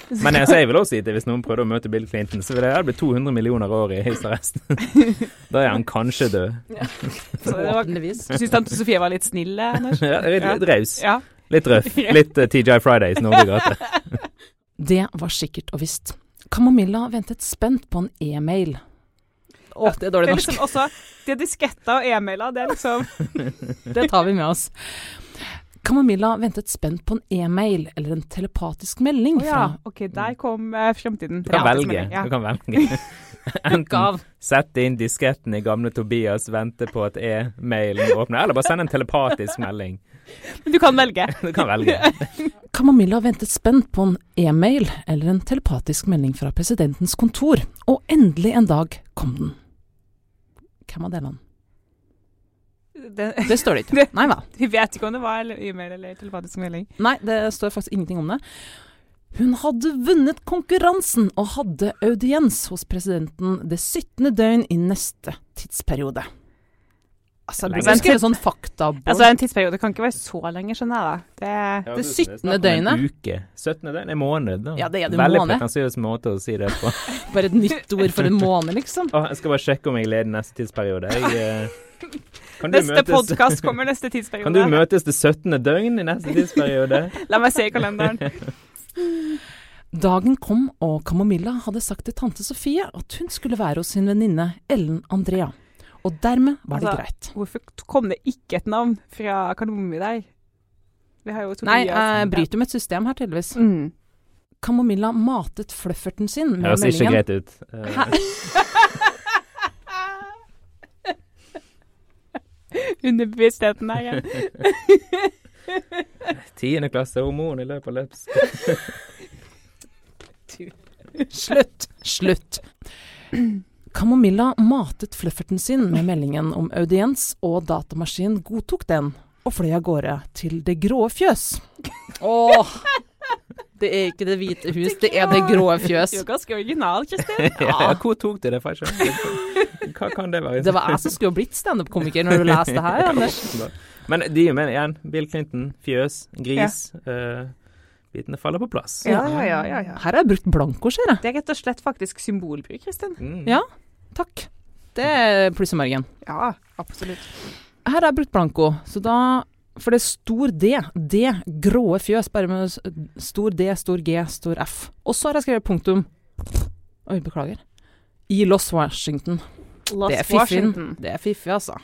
Men jeg, jeg vil også si at hvis noen prøvde å møte Bill Clinton, så ville det blitt 200 millioner år i husarrest. da er han kanskje død. Ja. det var- Forhåpentligvis. Syns tante Sofie var litt snill, eh, Anders? Ja, litt, raus. Ja. Litt røff. Litt uh, TJ Fridays Norge gate. Det var sikkert og visst. Kamomilla ventet spent på en e-mail. Å, det er dårlig norsk. Det er liksom også Det er disketter og e-mailer, det er liksom Det tar vi med oss. Kamomilla ventet spent på en e-mail eller en telepatisk melding Oh, ja, fra OK, der kom uh, fremtiden. Du kan velge. Ja. Du kan velge. Enten sette inn disketten i gamle Tobias, vente på at e-mailen åpner, eller bare sende en telepatisk melding. Men du kan velge. Du kan velge. Kamomilla ventet spent på en e-mail eller en telepatisk melding fra presidentens kontor, og endelig en dag kom den. Hvem av delene? Det, Det står det ikke. Nei hva. vi vet ikke om det var eller e-mail eller telefonisk melding. Nei, det står faktisk ingenting om det. Hun hadde vunnet konkurransen og hadde audiens hos presidenten det 17. døgn i neste tidsperiode. Altså, det er en, sånn faktaboard. Altså, en tidsperiode kan ikke være så lenge, skjønner jeg da. Det Ja, Det du- 17. snakk om døgnet. En uke. 17. døgn er måned, da. Ja, det er det Veldig måned. pretensiøs måte å si det på. Bare et nytt ord for en måned, liksom. Åh, jeg skal bare sjekke om jeg leder neste tidsperiode. Jeg, eh, Neste podkast kommer neste tidsperiode. kan du møtes det 17. døgn i neste tidsperiode? La meg se i kalenderen. Dagen kom, og Kamomilla hadde sagt til tante Sofie at hun skulle være hos sin venninne Ellen Andrea. Og dermed var det Altså, greit. Hvorfor kom det ikke et navn fra Kardemomme der? Vi har jo Tobias. Nei, jeg bryter med et system her, tydeligvis. Mm. Kamomilla matet flufferten sin med Høres ikke greit ut. Eh, Underbevisstheten der igjen. Tiende klasse hormon i løpet av løps. Slutt! Slutt. Kamomilla matet flufferten sin med meldingen om audiens, og datamaskinen godtok den, og fløy av gårde til Det grå fjøs. Åh! Det er ikke Det hvite hus, det er Det grå fjøs. Du er ganske original, Kristin. Ja, hvor tok du det fra? Hva kan det være? Det var jeg som skulle blitt standup-komiker når du leste her, Anders. Men de mener igjen. Bill Clinton, fjøs, gris. eh, bitene faller på plass. Ja, ja, ja, ja, ja. Her har jeg brukt blanko, ser jeg. Det er rett og slett faktisk symbolbruk, Kristin. Mm. Ja. Takk. Det er pluss i margen. Ja, absolutt. Her har jeg brukt blanko, så da For det er stor D. D. Gråe fjøs, bare med stor D, stor G, stor F. Og så har jeg skrevet punktum. Oi, beklager. I Los Washington. Los det er fiffig. Det er fiffig, altså.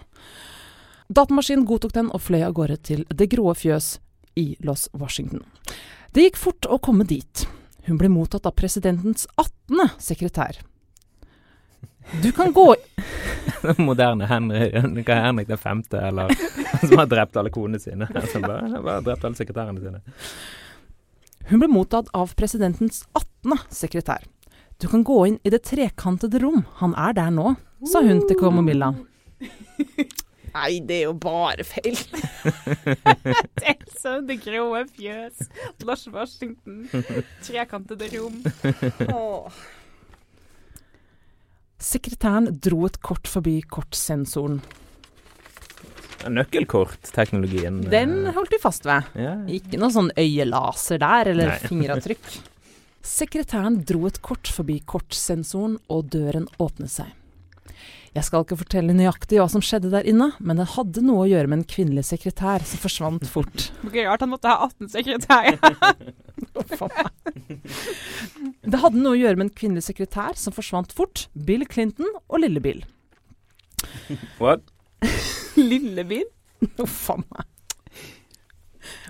Datamaskinen godtok den og fløy av gårde til Det gråe fjøs i Los Washington. Det gikk fort å komme dit. Hun ble mottatt av presidentens 18. sekretær. Du kan gå Moderne Henrik, Henrik den femte, eller som har drept alle konene sine. Som bare, bare drept alle sekretærene sine. Hun ble mottatt av presidentens 18. sekretær. Du kan gå inn i det trekantede rom, han er der nå, sa hun til Komomilla. Nei, det er jo bare feil. det er sånn det grå fjøs. Lars Washington. Trekantede rom. Sekretæren dro et kort forbi kortsensoren. Nøkkelkortteknologien. eh, Den holdt de fast ved. ja. Ikke noe sånn øyelaser der, eller Nei. fingeravtrykk. Sekretæren dro et kort forbi kortsensoren, og døren åpnet seg. Jeg skal ikke fortelle nøyaktig hva som skjedde der inne, men det hadde noe å gjøre med en kvinnelig sekretær som forsvant fort. Gøy rart han måtte ha 18 sekretærer. Det hadde noe å gjøre med en kvinnelig sekretær som forsvant fort, Bill Clinton og Lille Bill. What? Lille Bill? Uff a meg.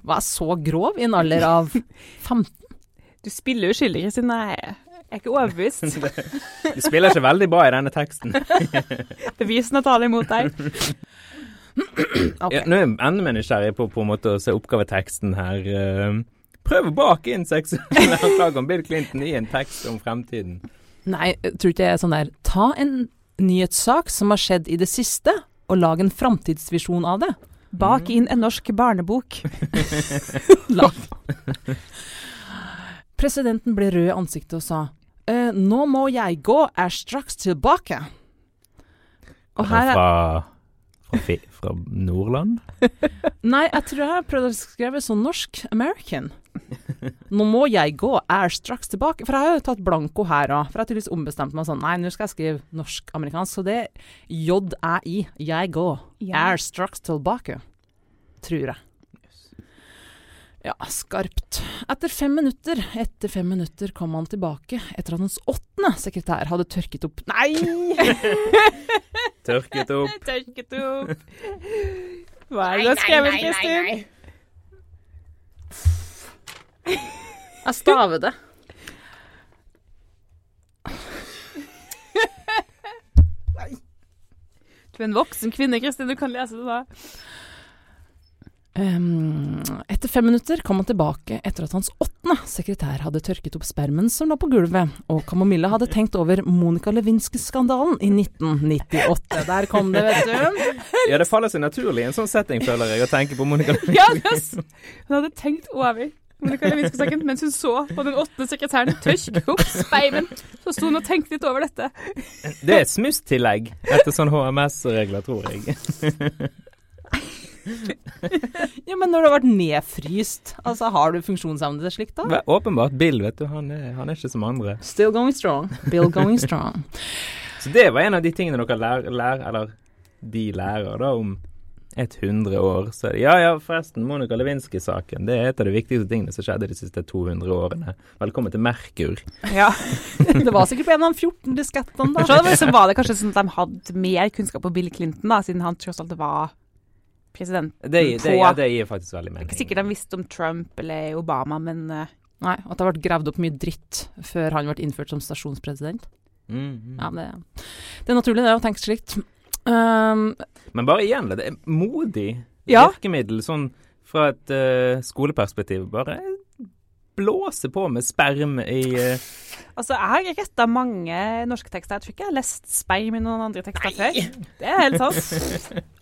Hva er så grov i en alder av 15? Du spiller uskyldig, Kristin. Jeg er ikke overbevist. Du spiller ikke veldig bra i denne teksten. Bevisene taler imot deg. Okay. Ja, nå er jeg enda mer nysgjerrig på, på en måte å se oppgaveteksten her. eh, Prøv å bake inn seksuelle anklager om Bill Clinton i en tekst om fremtiden. Nei, tror ikke jeg er sånn der Ta en nyhetssak som har skjedd i det siste, og lag en framtidsvisjon av det. Bak inn en norsk barnebok. Presidenten ble rød i ansiktet og sa «Eh, Nå må jeg gå, er straks tilbake. Og her er fra, fra, fi, fra Nordland? Nei, jeg tror jeg har prøvd å skrive sånn norsk American. Nå må jeg gå, er straks tilbake. For jeg har jo tatt blanko her òg. For jeg har tydeligvis ombestemt meg sånn Nei, nå skal jeg skrive norsk-amerikansk. Så det er J-æ-i. Jeg går, Ja. er straks tilbake. Tror jeg. Ja, skarpt. Etter fem minutter, etter fem minutter kom han tilbake etter at hans åttende sekretær hadde tørket opp Nei! Tørket opp. Tørket opp. Hva er det du har skrevet, Kristin? Jeg staver det. Du er en voksen kvinne, Kristin. Du kan lese det da. Ehm, etter fem minutter kom han tilbake etter at hans åttende sekretær hadde tørket opp spermen som lå på gulvet, og Kamomilla hadde tenkt over Monica Lewinsky-skandalen i 1998. Der kom det, vet du. Ja, det faller seg naturlig i en sånn setting, føler jeg, å tenke på Monica Ja, det er Hun hadde tenkt over Monica Lewinsky-saken mens hun så på den åttende sekretæren tørke opp spermen. Så sto hun og tenkte litt over dette. Det er smusstillegg etter sånn HMS-regler, tror jeg. Ja, men når du har vært nedfryst, altså har du funksjonshemmede slikt da? Men Åpenbart. Bill, vet du, han er, han er ikke som andre. Still going strong. Bill going strong. Så det var en av de tingene dere lærer, lærer eller de lærer da om et hundre år. Så ja, ja, forresten, Monica Lewinsky-saken, det er et av de viktigste tingene som skjedde de siste 200 årene. Velkommen til Merkur. Ja. Det var sikkert på en av de 14 diskettene da. Så var det kanskje sånn at de hadde mer kunnskap om Bill Clinton, da, siden han tross alt var president Det, det, på ja, det gir faktisk veldig mening. Ikke sikkert de visste om Trump eller Obama, men eh, Nei, at det har vært gravd opp mye dritt før han ble innført som stasjonspresident. Mm, mm. Ja, det, det er naturlig det å tenke slikt. Um, Men bare igjen, det er modig Ja. virkemiddel sånn fra et uh, skoleperspektiv. Bare blåse på med sperm i uh... Altså, jeg har retta mange norske tekster. Jeg tror ikke jeg har lest sperm i noen andre tekster før. Det er helt sant.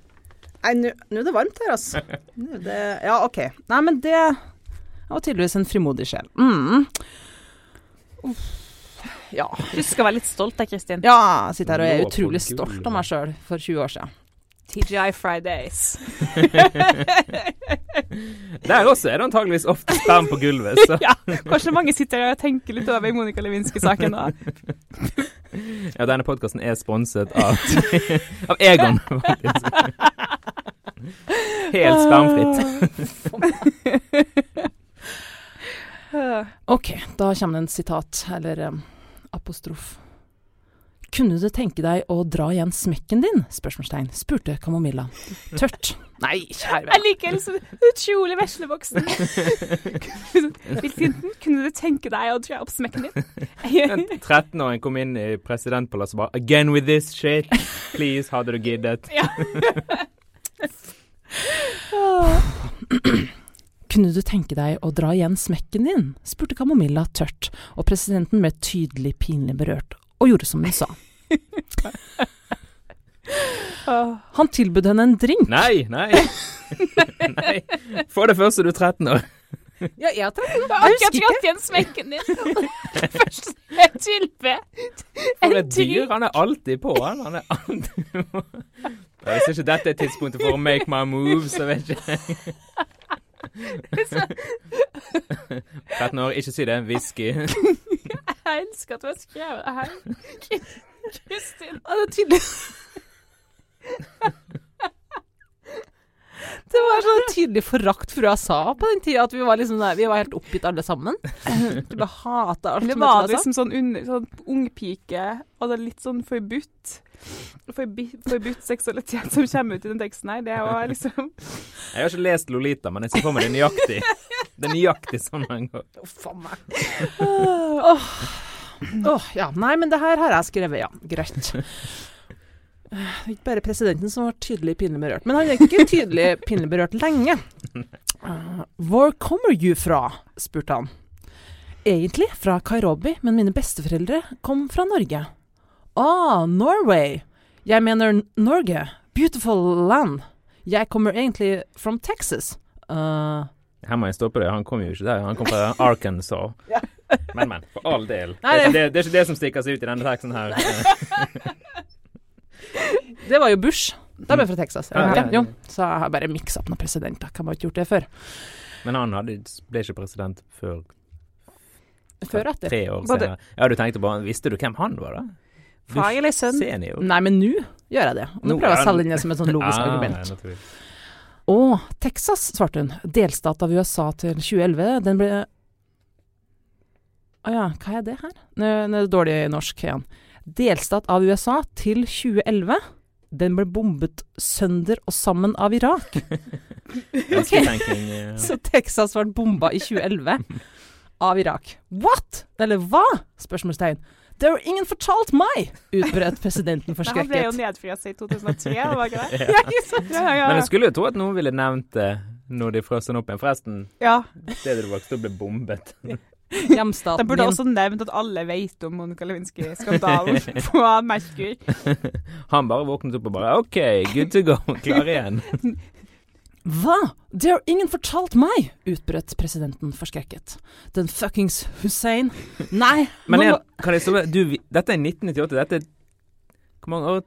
Nei, nå er det varmt her, altså. Det, ja, OK. Nei, men det var tydeligvis en frimodig sjel. Mm. Uff. Ja. Du skal være litt stolt da, Kristin. ja, jeg sitter her og er utrolig stolt av meg sjøl for 20 år siden. TGI Fridays. Der også er det antageligvis ofte sperm på gulvet. Så. ja, kanskje mange sitter her og tenker litt over Monica Lewinsky-saken da. Ja, denne podkasten er sponset av, av Egon, faktisk. Helt spermfritt. OK, da kommer det en sitat, eller um, apostrof. Kunne du tenke deg å dra igjen smekken din? spørsmålstegn, spurte Kamomilla. Tørt. Nei, kjære Jeg venn. liker liksom utrolig vesleboksen. Hvilken, kunne du tenke deg å dra opp smekken din? En 13-åring kom inn i presidentpalasset og bare 'Again with this shit. Please, hadde du giddet?' Kunne du tenke deg å dra igjen smekken din? spurte Kamomilla tørt, og presidenten ble tydelig pinlig berørt, og gjorde som hun sa. Han tilbød henne en drink. Nei, nei. nei. For det første, du er 13 år. Ja, jeg er tror jeg har akkurat dratt igjen smekken din. Først tilbød en drink. For et dyr. Han er alltid på, han. Han er alltid på. Ja, syns ikke dette er tidspunktet for å make my moves, jeg vet ikke jeg. 13 år, ikke si det. Whisky. Jeg elsker at du har skrevet det her. Kristin. Det er tydelig Det var sånn tydelig forakt for USA på den tida, at vi var liksom der, vi var helt oppgitt alle sammen. Du bare hata alt Det som var het USA. liksom sånn, under, sånn ungpike, og det er litt sånn forbudt. Forbi, forbudt seksualitet som kommer ut i den teksten her. Det var liksom Jeg har ikke lest Lolita, men jeg ser for meg det nøyaktig. Det er nøyaktig sånn den går. Uff a meg. Åh. Åh, ja. Nei, men det her har jeg skrevet, ja. Greit. Det er ikke bare presidenten som var tydelig pinlig berørt, men han er ikke tydelig pinlig berørt lenge. Uh, Hvor kommer du fra? spurte han. Egentlig fra Kairobi, men mine besteforeldre kom fra Norge. Ah, Norway. Jeg mener Norge. Beautiful land. Jeg kommer egentlig from Texas. Uh, Her må jeg stoppe det. Han kom jo ikke der. Han kom fra Arkansas. Men, men. For all del. Det- det, det er ikke det som stikker seg ut i denne teksten her. Det var jo Bush. De er fra Texas. Ja, Ja, ja, ja. Jo, så jeg har bare miksa opp noen presidenter. Kan har ikke gjort det før? Men han hadde, ble ikke president før Før etter. tre år senere. Ja, du tenkte bare Visste du hvem han var, da? Sønn? Senior. Nei, men nå gjør jeg det. Nå Nå prøver jeg å selge inn det som et sånn logisk Ah, argument. Å, Texas, svarte hun. Delstat av USA til 2011. Den ble Å ja, hva er det her? Nå er det dårlig norsk igjen. Delstat av USA til 2011. Den ble bombet sønder og sammen av Irak. Eh. Så Texas ble bomba i 2011 av Irak. What? Eller hva? Spørsmålstegn. Det har ingen fortalt meg! utbrøt presidenten forskrekket. Han ble jo nedfrøst i 2003, var ikke det? Ja. Ja, ja, ja. Men jeg skulle jo tro at noen ville nevnt det når de frøs den opp igjen. Forresten, ja. stedet du vokste opp ble bombet. Hjemstaten De burde min. også nevnt at alle vet om Monica Lewinsky-skandalen på Merkur. Han bare våknet opp og bare OK, good to go. Klar igjen. Hva? Det har ingen fortalt meg! utbrøt presidenten forskrekket. Den fuckings Hussein. Nei, Men nå jeg, må- kan jeg så, du, dette er 1998. Dette er hvor mange år?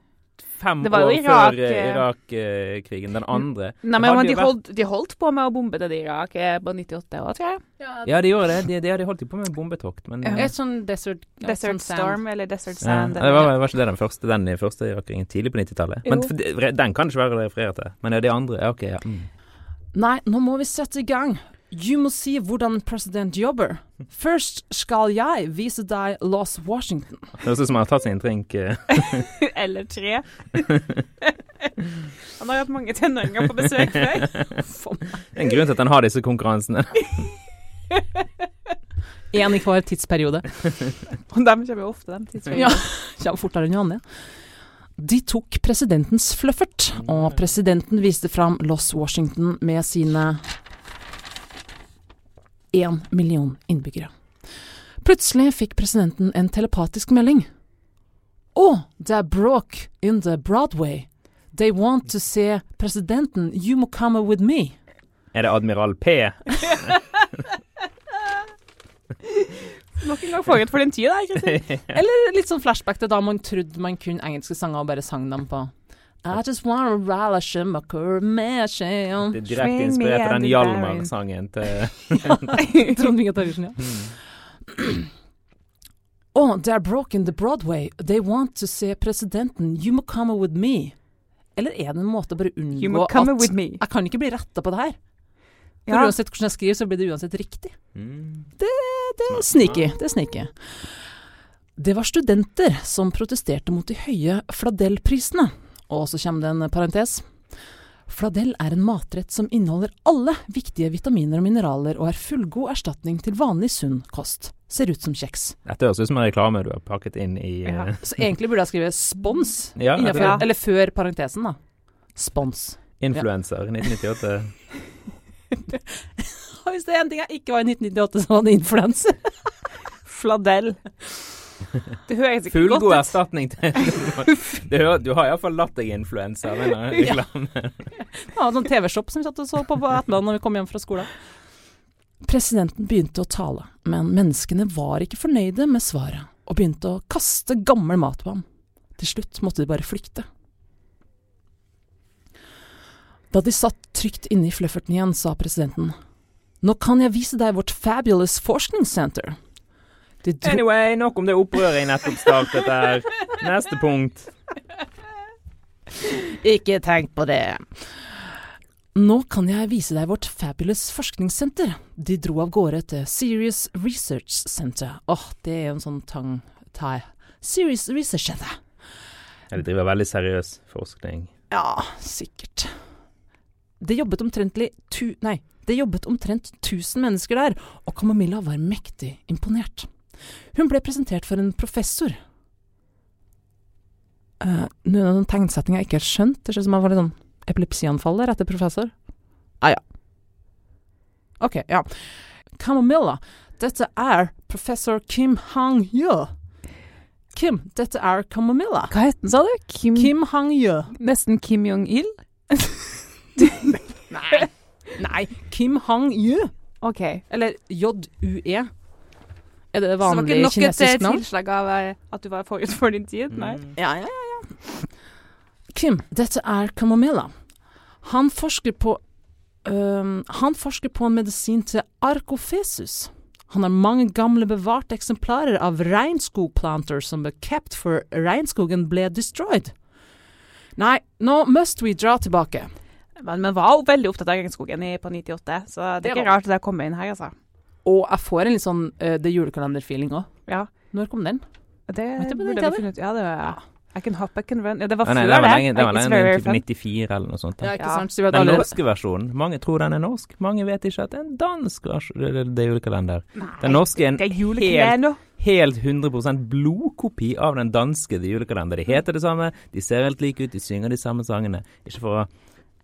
Fem Det år Irak, før eh, eh, Irak-krigen. den andre. Nei, men, men de, holdt, de holdt på med å bombe det i Irak eh, på 98 år, tror jeg. Ja, de gjorde det. De, de de holdt jo på med bombetokt, men Ja. Et sånn desert, ja, Desert sånn. Storm eller Desert ja, det var, var ikke det den første den første Irak-krigen tidlig på 90-tallet? Men Jo. for det- den kan ikke være referert til. Men ja, de andre Ja, OK, ja. Mm. Nei, nå må vi sette i gang. Du må si hvordan president jobber. Først skal jeg vise deg Los Washington. Det høres ut som han har tatt seg en drink. eh. eller tre. Han har hatt mange tenåringer på besøk før. Det er en grunn til at han har disse konkurransene. Én i hver tidsperiode. Og dem kommer jo ofte, den tidspunktene. Ja, kommer fortere enn vanlig. De tok presidentens fluffert, og presidenten viste fram Los Washington med sine én million innbyggere. Plutselig fikk presidenten en telepatisk melding. Å, det er bråk in the Broadway. They want to se presidenten. You må come with me. Er det Admiral P? Nok en gang forut for din tid, da. Eller litt sånn flashback til da man trodde man kunne engelske sanger og bare sang dem på I just wanna rally Schumacher med seg Det er direkte inspirert av den Hjalmar-sangen til Trond-Viggo Torgersen, ja. Oh, they're broken the Broadway. They want to se presidenten. You må come with me. Eller er det en måte å bare You unngå come at with me. Jeg kan ikke bli retta på det her. For Ja. uansett hvordan jeg skriver, så blir det uansett riktig. Mm. Det er sneaky. Det er sneaky. Det var studenter som protesterte mot de høye fladellprisene. Og så kommer det en parentes. Fladell er en matrett som inneholder alle viktige vitaminer og mineraler, og er fullgod erstatning til vanlig sunn kost. Ser ut som kjeks. Dette høres ut som en reklame du har pakket inn i Ja. eh, Så egentlig burde jeg skrive spons Ja, innenfor, Ja. eller før parentesen, da. Spons. Influenser 1998. Hvis det er en ting jeg ikke var i 1998, så var det influenser. Fladell. Det høres ikke Full godt ut. erstatning til det hører, Du har iallfall latt deg influense av denne reklamen. Det var en sånn TV-shop som vi satt og så på på ettermiddagen når vi kom hjem fra skolen. Presidenten begynte å tale, men menneskene var ikke fornøyde med svaret, og begynte å kaste gammel mat på ham. Til slutt måtte de bare flykte. Da de satt trygt inne i flufferten igjen, sa presidenten, nå kan jeg vise deg vårt fabulous forskningssenter. Anyway, nok om det opprøret jeg nettopp startet der. Neste punkt. Ikke tenk på det. Nå kan jeg vise deg vårt fabulous forskningssenter. De dro av gårde til Serious Research Center. Åh, det er jo en sånn tang tai. Serious Research Center. Ja, de driver veldig seriøs forskning. Ja, sikkert. Det jobbet omtrentlig tu... Nei, det jobbet omtrent 1000 mennesker der, og Camomilla var mektig imponert. Hun ble presentert for en professor. Uh, noen tegnsetninger jeg ikke har skjønt. Det ser ut som han får litt sånn epilepsianfall der etter professor. Ah, ja. Ok, ja. Camomilla, dette er professor Kim Hang-yeo. Kim, dette er Camomilla. Hva het den, sa du? Kim, Kim Hang-yeo. Nesten Kim Jong-il? Nei. Nei, Kim Hang-yu. OK. Eller J-U-E. Er det Så det var ikke nok et eh, kinesisk navn? tilslag av eh, at du var forut for din tid? Nei. Mm. Ja, ja, ja, ja. Kim, dette er Camomilla. Han forsker på um, Han forsker på en medisin til arkofesus. Han har mange gamle bevarte eksemplarer av regnskogplanter som ble kept for regnskogen ble destroyed. Nei, nå must we dra tilbake. Men, vi var jo veldig opptatt av regnskogen i, på 98, så det Det er ikke rart det kommer inn her, altså. Og jeg får en litt sånn uh, det julekalenderfeeling òg. Ja. Når kom den? Det Vet du på burde vi funnet ut. Ja, det var I can hop, I can run. Ja, det var før det var lenge, det var lenge, typ 94 eller noe sånt. Ja, ikke sant? Så Den norske versjonen, mange tror den er norsk. Mange vet ikke at det er en dansk versjon. Det, er julekalender. Nei, Den norske er en det er julekalender. helt 100% blodkopi av den danske The Julekalender. De heter det samme, de ser helt like ut, de synger de samme sangene. Ikke for å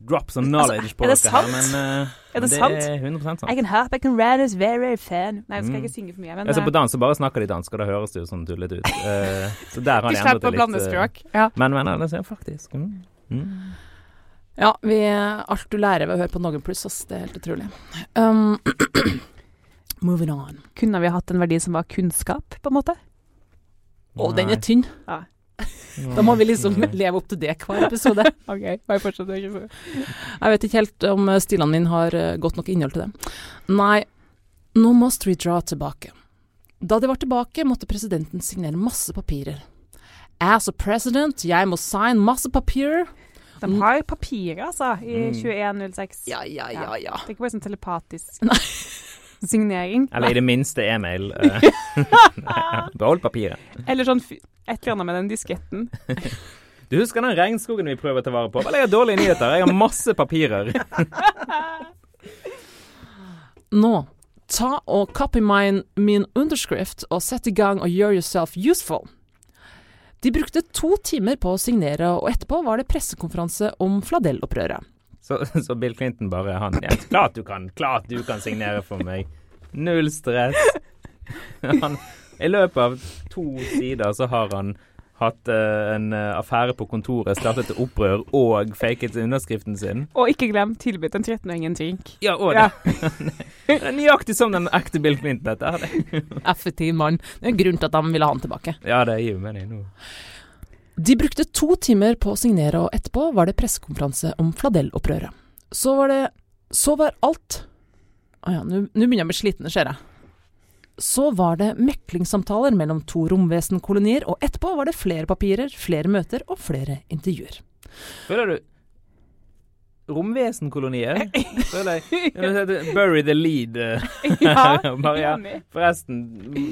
drop some knowledge på dere sant? her, men, uh, Er det det sant? er 100 sant. I can hop, I can run, it's very, very fun. Nei, jeg skal jeg ikke synge for mye, men Altså, på eh, dans så bare snakker de dansk, og da høres det jo sånn tullete ut. Uh, så der har de de endret slipper det å blande litt. eh, språk. Ja. Men, men, altså, faktisk. Mm. Mm. Ja, vi, alt du lærer ved å høre på Noen pluss, ass. Det er helt utrolig. Um, moving on. Kunne vi hatt en verdi som var kunnskap, på en måte? Å, den er tynn. Ja. Da må vi liksom leve opp til det hver episode. OK, jeg fortsett. ikke Jeg vet ikke helt om stilene mine har eh, godt nok innhold til det. Nei, nå må Street dra tilbake. Da de var tilbake, måtte presidenten signere masse papirer. As a president, jeg må sign masse papirer. De har papirer, altså, i Mm. 2106. Ja, ja, ja, ja. Det er ikke bare sånn telepatisk signering. Eller i det minste e-mail. eh. Behold papiret. Eller sånn et eller annet med den disketten. Du husker den regnskogen vi prøver å ta vare på? Vel, jeg har dårlige nyheter. Jeg har masse papirer. Nå, ta og copy min, min underskrift og sett i gang og gjør yourself useful. De brukte to timer på å signere, og etterpå var det pressekonferanse om fladellopprøret. Så, så Bill Clinton bare han ja, Klart du kan, klart du kan signere for meg. Null stress. Han, I løpet av to sider så har han hatt uh, en uh, affære på kontoret, startet et opprør og faket underskriften sin. Og ikke glem tilbudt en 13-åring en drink. Ja, og Ja. det nøyaktig som den ekte Bill Clinton, dette. Effektiv mann. Det er en grunn til at de ville ha han tilbake. Ja, det gir jo mening nå. De brukte to timer på å signere, og etterpå var det pressekonferanse om fladellopprøret. Så var det Så var alt Å ja, nå begynner jeg å bli sliten, ser jeg. Så var det meklingssamtaler mellom to romvesenkolonier, og etterpå var det flere papirer, flere møter og flere intervjuer. Føler du Romvesenkolonier? Føler jeg Bury the lead. eh. Ja, Bare, ja. Forresten,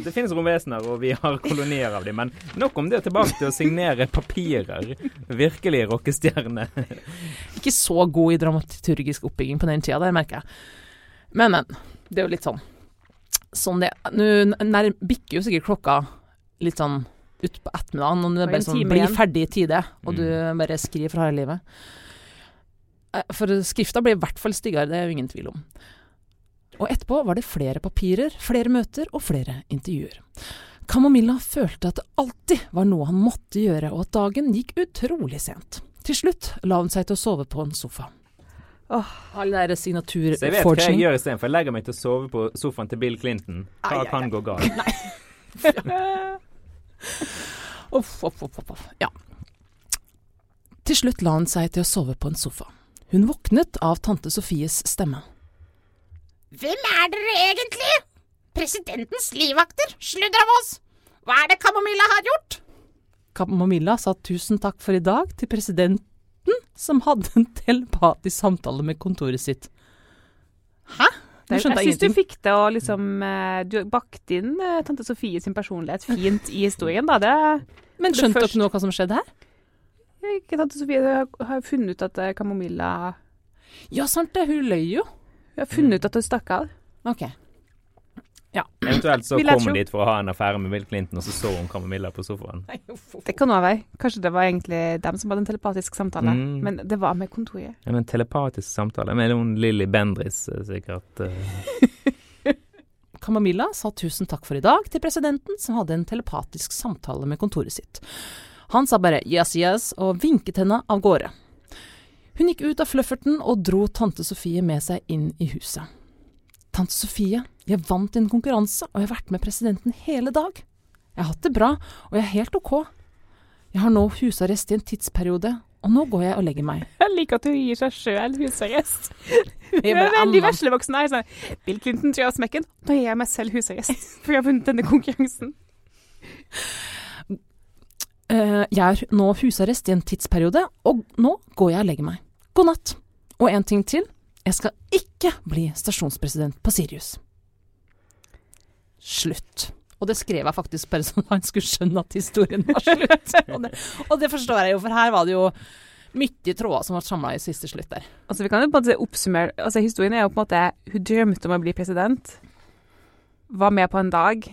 det finnes romvesener, og vi har kolonier av dem. Men nok om det. Tilbake til å signere papirer. Virkelig rockestjerne. Ikke så god i dramaturgisk oppbygging på den tida, der merker jeg. Men, men. Det er jo litt sånn Sånn det Nå bikker jo sikkert klokka litt sånn utpå ettermiddagen, og det er bare sånn Bli ferdig i tide, og du bare skriver for harde livet. Eh, For skrifta ble i hvert fall styggere, det er jo ingen tvil om. Og etterpå var det flere papirer, flere møter og flere intervjuer. Kamomilla følte at det alltid var noe han måtte gjøre, og at dagen gikk utrolig sent. Til slutt la hun seg til å sove på en sofa. Åh. All den der Så jeg vet hva jeg signaturforging. gjør istedenfor. Jeg legger meg til å sove på sofaen til Bill Clinton. Hva Ai, ai, kan gå galt? Nei. off, off, off, off. Ja. Til slutt la hun seg til å sove på en sofa. Hun våknet av tante Sofies stemme. Hvem er dere egentlig? Presidentens livvakter? Sludder av oss! Hva er det Kamomilla har gjort? Kamomilla sa tusen takk for i dag til presidenten, som hadde en telepatisk samtale med kontoret sitt. Hæ? Jeg, syns du fikk det å liksom eh, Du bakte inn eh, tante Sofie sin personlighet fint i historien, da. Det Men det skjønte dere nå hva som skjedde her? Ikke Tante Sofie har, jo funnet ut at Kamomilla Ja, sant det, hun løy jo. Hun har funnet ut at hun stakk av. Ok. Eventuelt så kom hun dit for å ha en affære med Bill Clinton, og så så hun Kamomilla på sofaen. Det kan òg være. Kanskje det var egentlig dem som hadde en telepatisk samtale. Mm. Men det var med kontoret. Ja, men telepatisk samtale med noen Lilly Bendris, eh, sikkert. eh. Kamomilla sa tusen takk for i dag til presidenten, som hadde en telepatisk samtale med kontoret sitt. Han sa bare yes, yes, og vinket henne av gårde. Hun gikk ut av flufferten og dro tante Sofie med seg inn i huset. Tante Sofie, jeg vant en konkurranse, og jeg har vært med presidenten hele dag. Jeg har hatt det bra, og jeg er helt ok. Jeg har nå husarrest i en tidsperiode, og nå går jeg og legger meg. Jeg liker at hun gir seg sjøl husarrest. Hun er veldig veslevoksen her. Sånn. Bill Clinton tror jeg har smekken. Nå gir jeg meg selv husarrest, for jeg har vunnet denne konkurransen. Eh, jeg er nå husarrest i en tidsperiode, og nå går jeg og legger meg. God natt. Og en ting til. Jeg skal ikke bli stasjonspresident på Sirius. Slutt. Og det skrev jeg faktisk bare sånn at han skulle skjønne at historien var slutt. og, det, og det forstår jeg jo, for her var det jo mye tråder som ble samla i siste slutt der. Altså, vi kan jo på en måte oppsummere altså, Historien er jo på en måte Hun drømte om å bli president. Var med på en dag.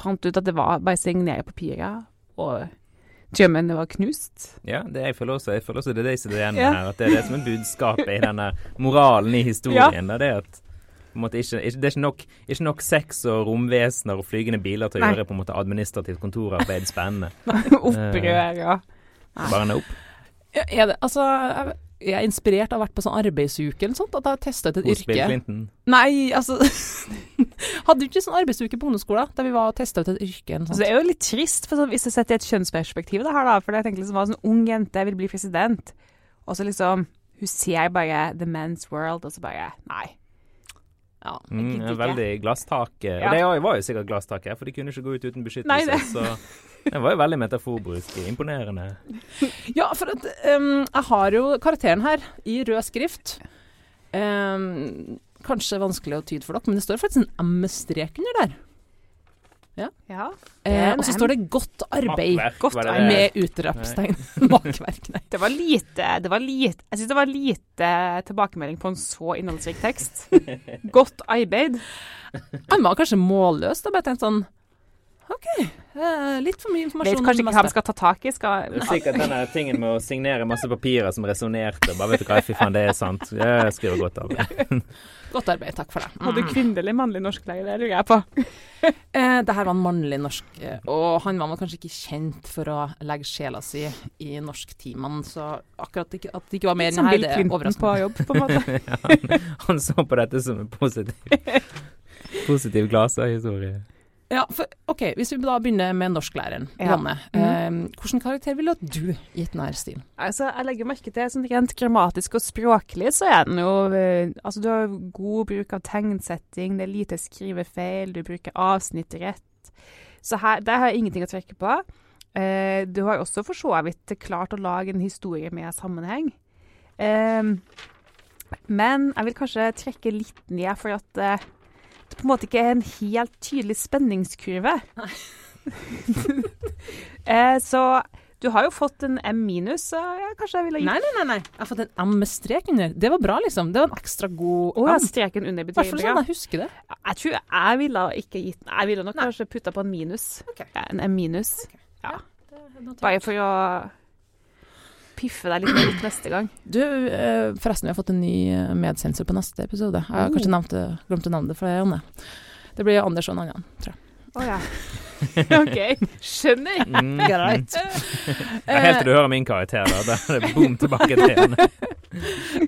Fant ut at det var bare å signere papirer. Og drømmene var knust. Ja, det jeg føler også, jeg føler også det er det som er igjen Ja. her. At det er det som er budskapet i denne moralen i historien. Ja. Det er at måte ikke, ikke, det er ikke nok, ikke nok sex og romvesener og flygende biler til å Nei. gjøre på en måte administrativt kontorarbeid spennende. Opprør ja. Bare nope. Ja, det Altså, jeg, jeg er inspirert av å ha vært på sånn arbeidsuke eller sånt, at jeg har testa ut et Hos Bill yrke. Clinton. Nei, altså Hadde du ikke sånn arbeidsuke på ungdomsskolen der vi var og testa ut et yrke eller sånt? Så det er jo litt trist, for sånn, hvis jeg setter i et kjønnsperspektiv det her, da. For jeg tenker liksom, en sånn ung jente vil bli president, og så liksom Hun ser bare The Men's World, og så bare Nei. Ja. Mm, gidder ikke. veldig glasstak. eh, Ja. Og det var jo sikkert glasstak her, for de kunne ikke gå ut uten beskyttelse. Nei, Så det var jo veldig metaforbruk. Imponerende. Ja, for at um, jeg har jo karakteren her i rød skrift. Um, kanskje vanskelig å tyde for dere, men det står faktisk en M-strek under der. Ja. Eh, og så står det 'godt arbeid' Makkverk, Godt arbeid. med utropstegn. Makkverk, nei. Det var lite, det var lite Jeg syns det var lite tilbakemelding på en så innholdsrik tekst. Godt arbeid. Han var kanskje målløs. Da bare tenkt sånn OK, Uh, litt for mye informasjon. Vet kanskje ikke hva vi skal ta tak i. Skal Det er sikkert denne tingen med å signere masse papirer som resonnerte. Bare vet du hva, fy faen, det er sant. Jeg skriver godt arbeid. Godt arbeid, takk for det. Hadde du kvinnelig mannlig norsklærer? Det lurer jeg på. uh, det her var en mannlig norsk, eh, og han var kanskje ikke kjent for å legge sjela si i norsktimene, så akkurat ikke, at det ikke var mer enn her, det Clinton overrasker på meg. jobb, på en måte. han, han så på dette som en positiv Positiv glaserhistorie. Ja, for, OK, hvis vi da begynner med norsklæreren, Ja. Janne. Eh, hvilken karakter ville du gitt denne stilen? Altså, jeg legger merke til sånn rent grammatisk og språklig, så er den jo eh, Altså, du har god bruk av tegnsetting, det er lite skrivefeil, du bruker avsnitt rett. Så her, der har jeg ingenting å trekke på. Eh, du har også for så vidt klart å lage en historie med sammenheng. Eh, men jeg vil kanskje trekke litt ned, for at på en måte ikke er en helt tydelig spenningskurve. eh, så du har jo fått en M minus, så ja, kanskje jeg ville gitt Nei, nei, nei, nei. Jeg har fått en M med strek under. Det var bra, liksom. Det var en ekstra god Å, ja, M. streken under I hvert fall sånn jeg husker det. Jeg tror jeg ville ikke gitt Jeg ville nok Nei. kanskje putta på en minus. Okay. Ja, en M minus. Ja. Bare Bare for å piffe deg litt mer opp neste gang. Du, eh, forresten, vi har fått en ny eh, medsensor på neste episode. Jeg har Oh. kanskje nevnt glemt å nevne det for deg, Anne. Det blir Anders og en annen, tror jeg. Å ja. OK. Skjønner. Mm. Greit. Ja, helt til du hører min karakter, da. Da er det boom tilbake til igjen.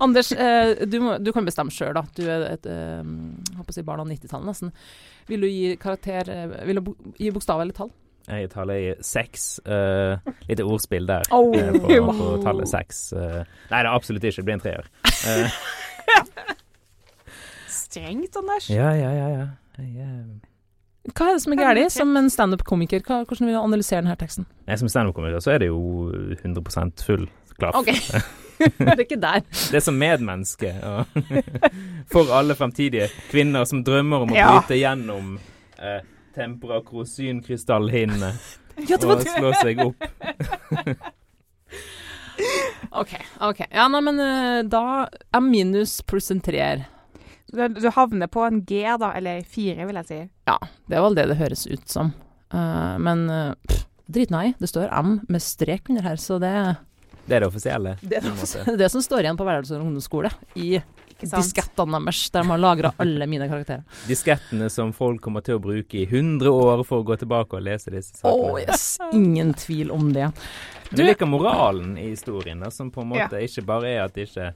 Anders, eh, du, må, du kan bestemme sjøl, da. Du er et jeg håper å si barn av 90-tallet, nesten. Vil du gi karakter Vil du gi bokstav eller tall? Jeg taler i seks. Uh, litt ordspill der Oh. uh, på, på tallet seks. Uh, nei, det er absolutt ikke. Det blir en treer. Uh. Strengt, Anders. ja, ja, ja. ja. Jeg, eh, Hva er det som er galt som en standup-komiker? Hvordan vil du analysere denne teksten? nei, som standup-komiker så er det jo 100 full klaff. OK. det er ikke der. Det er som medmenneske. For alle fremtidige kvinner som drømmer om å Ja. bryte gjennom eh, temperakrosynkrystallhinnene Ja, det var og slå seg opp. OK. ok. Ja, nei, men eh, da er minus pluss en treer. Du, du havner på en G, da. Eller fire, vil jeg si. Ja, det er vel det det høres ut som. Uh, men uh, drit nei. Det står M med strek under her, så det Det er det offisielle. det er det, det, er det som står igjen på Verdalsøy ungdomsskole. I? Diskettene deres, der de har lagra alle mine karakterer. Diskettene som folk kommer til å bruke i 100 år for å gå tilbake og lese disse sakene. Oh, yes, ingen tvil om det. Men Jeg liker moralen i historien, da, som på en måte ikke bare er at ikke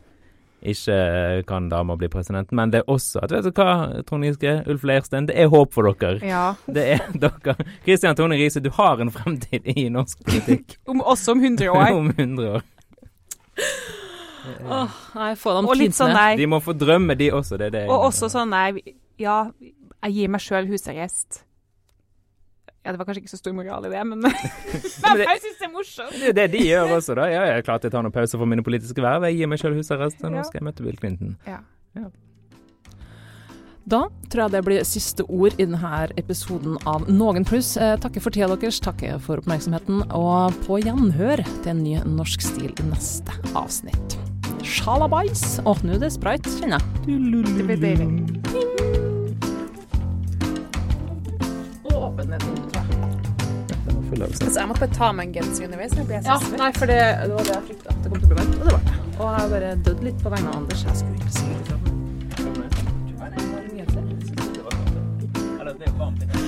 ikke kan damer bli president, men det er også at Vet du hva, Trond Giske, Ulf Leirstein, det er håp for dere. Ja. Det er dere. Kristian Tone Riise, du har en fremtid i norsk politikk Om, også om 100 år. om 100 år. Åh, nei, få dem Og litt sånn nei. De må få drømme, de også. Det er det jeg Og mener. også sånn nei. Ja, jeg gir meg sjøl husarrest. Ja, det var kanskje ikke så stor moral i det, men Men jeg syns det er morsomt. Det er det de gjør også, da. Ja, jeg er klar til å ta noen pauser for mine politiske verv. Jeg gir meg selv husarrest, og nå skal jeg møte Bill Clinton. Da tror jeg det blir siste ord i denne episoden av Noen pluss. Eh, takker for tida deres, takker for oppmerksomheten, og på gjenhør til en ny norsk stil i neste avsnitt. Sjalabais. Åh, nå er det sprite, kjenner jeg. Det blir deilig. Åpen den, tror jeg. Altså, jeg måtte bare ta meg en genser underveis. Ja, nei, for det, det, var det jeg frykta. Det kom til å bli varmt. Og det var det. Og jeg har bare dødd litt på vegne av Anders. Jeg skulle ikke si det. Er det varmt inne?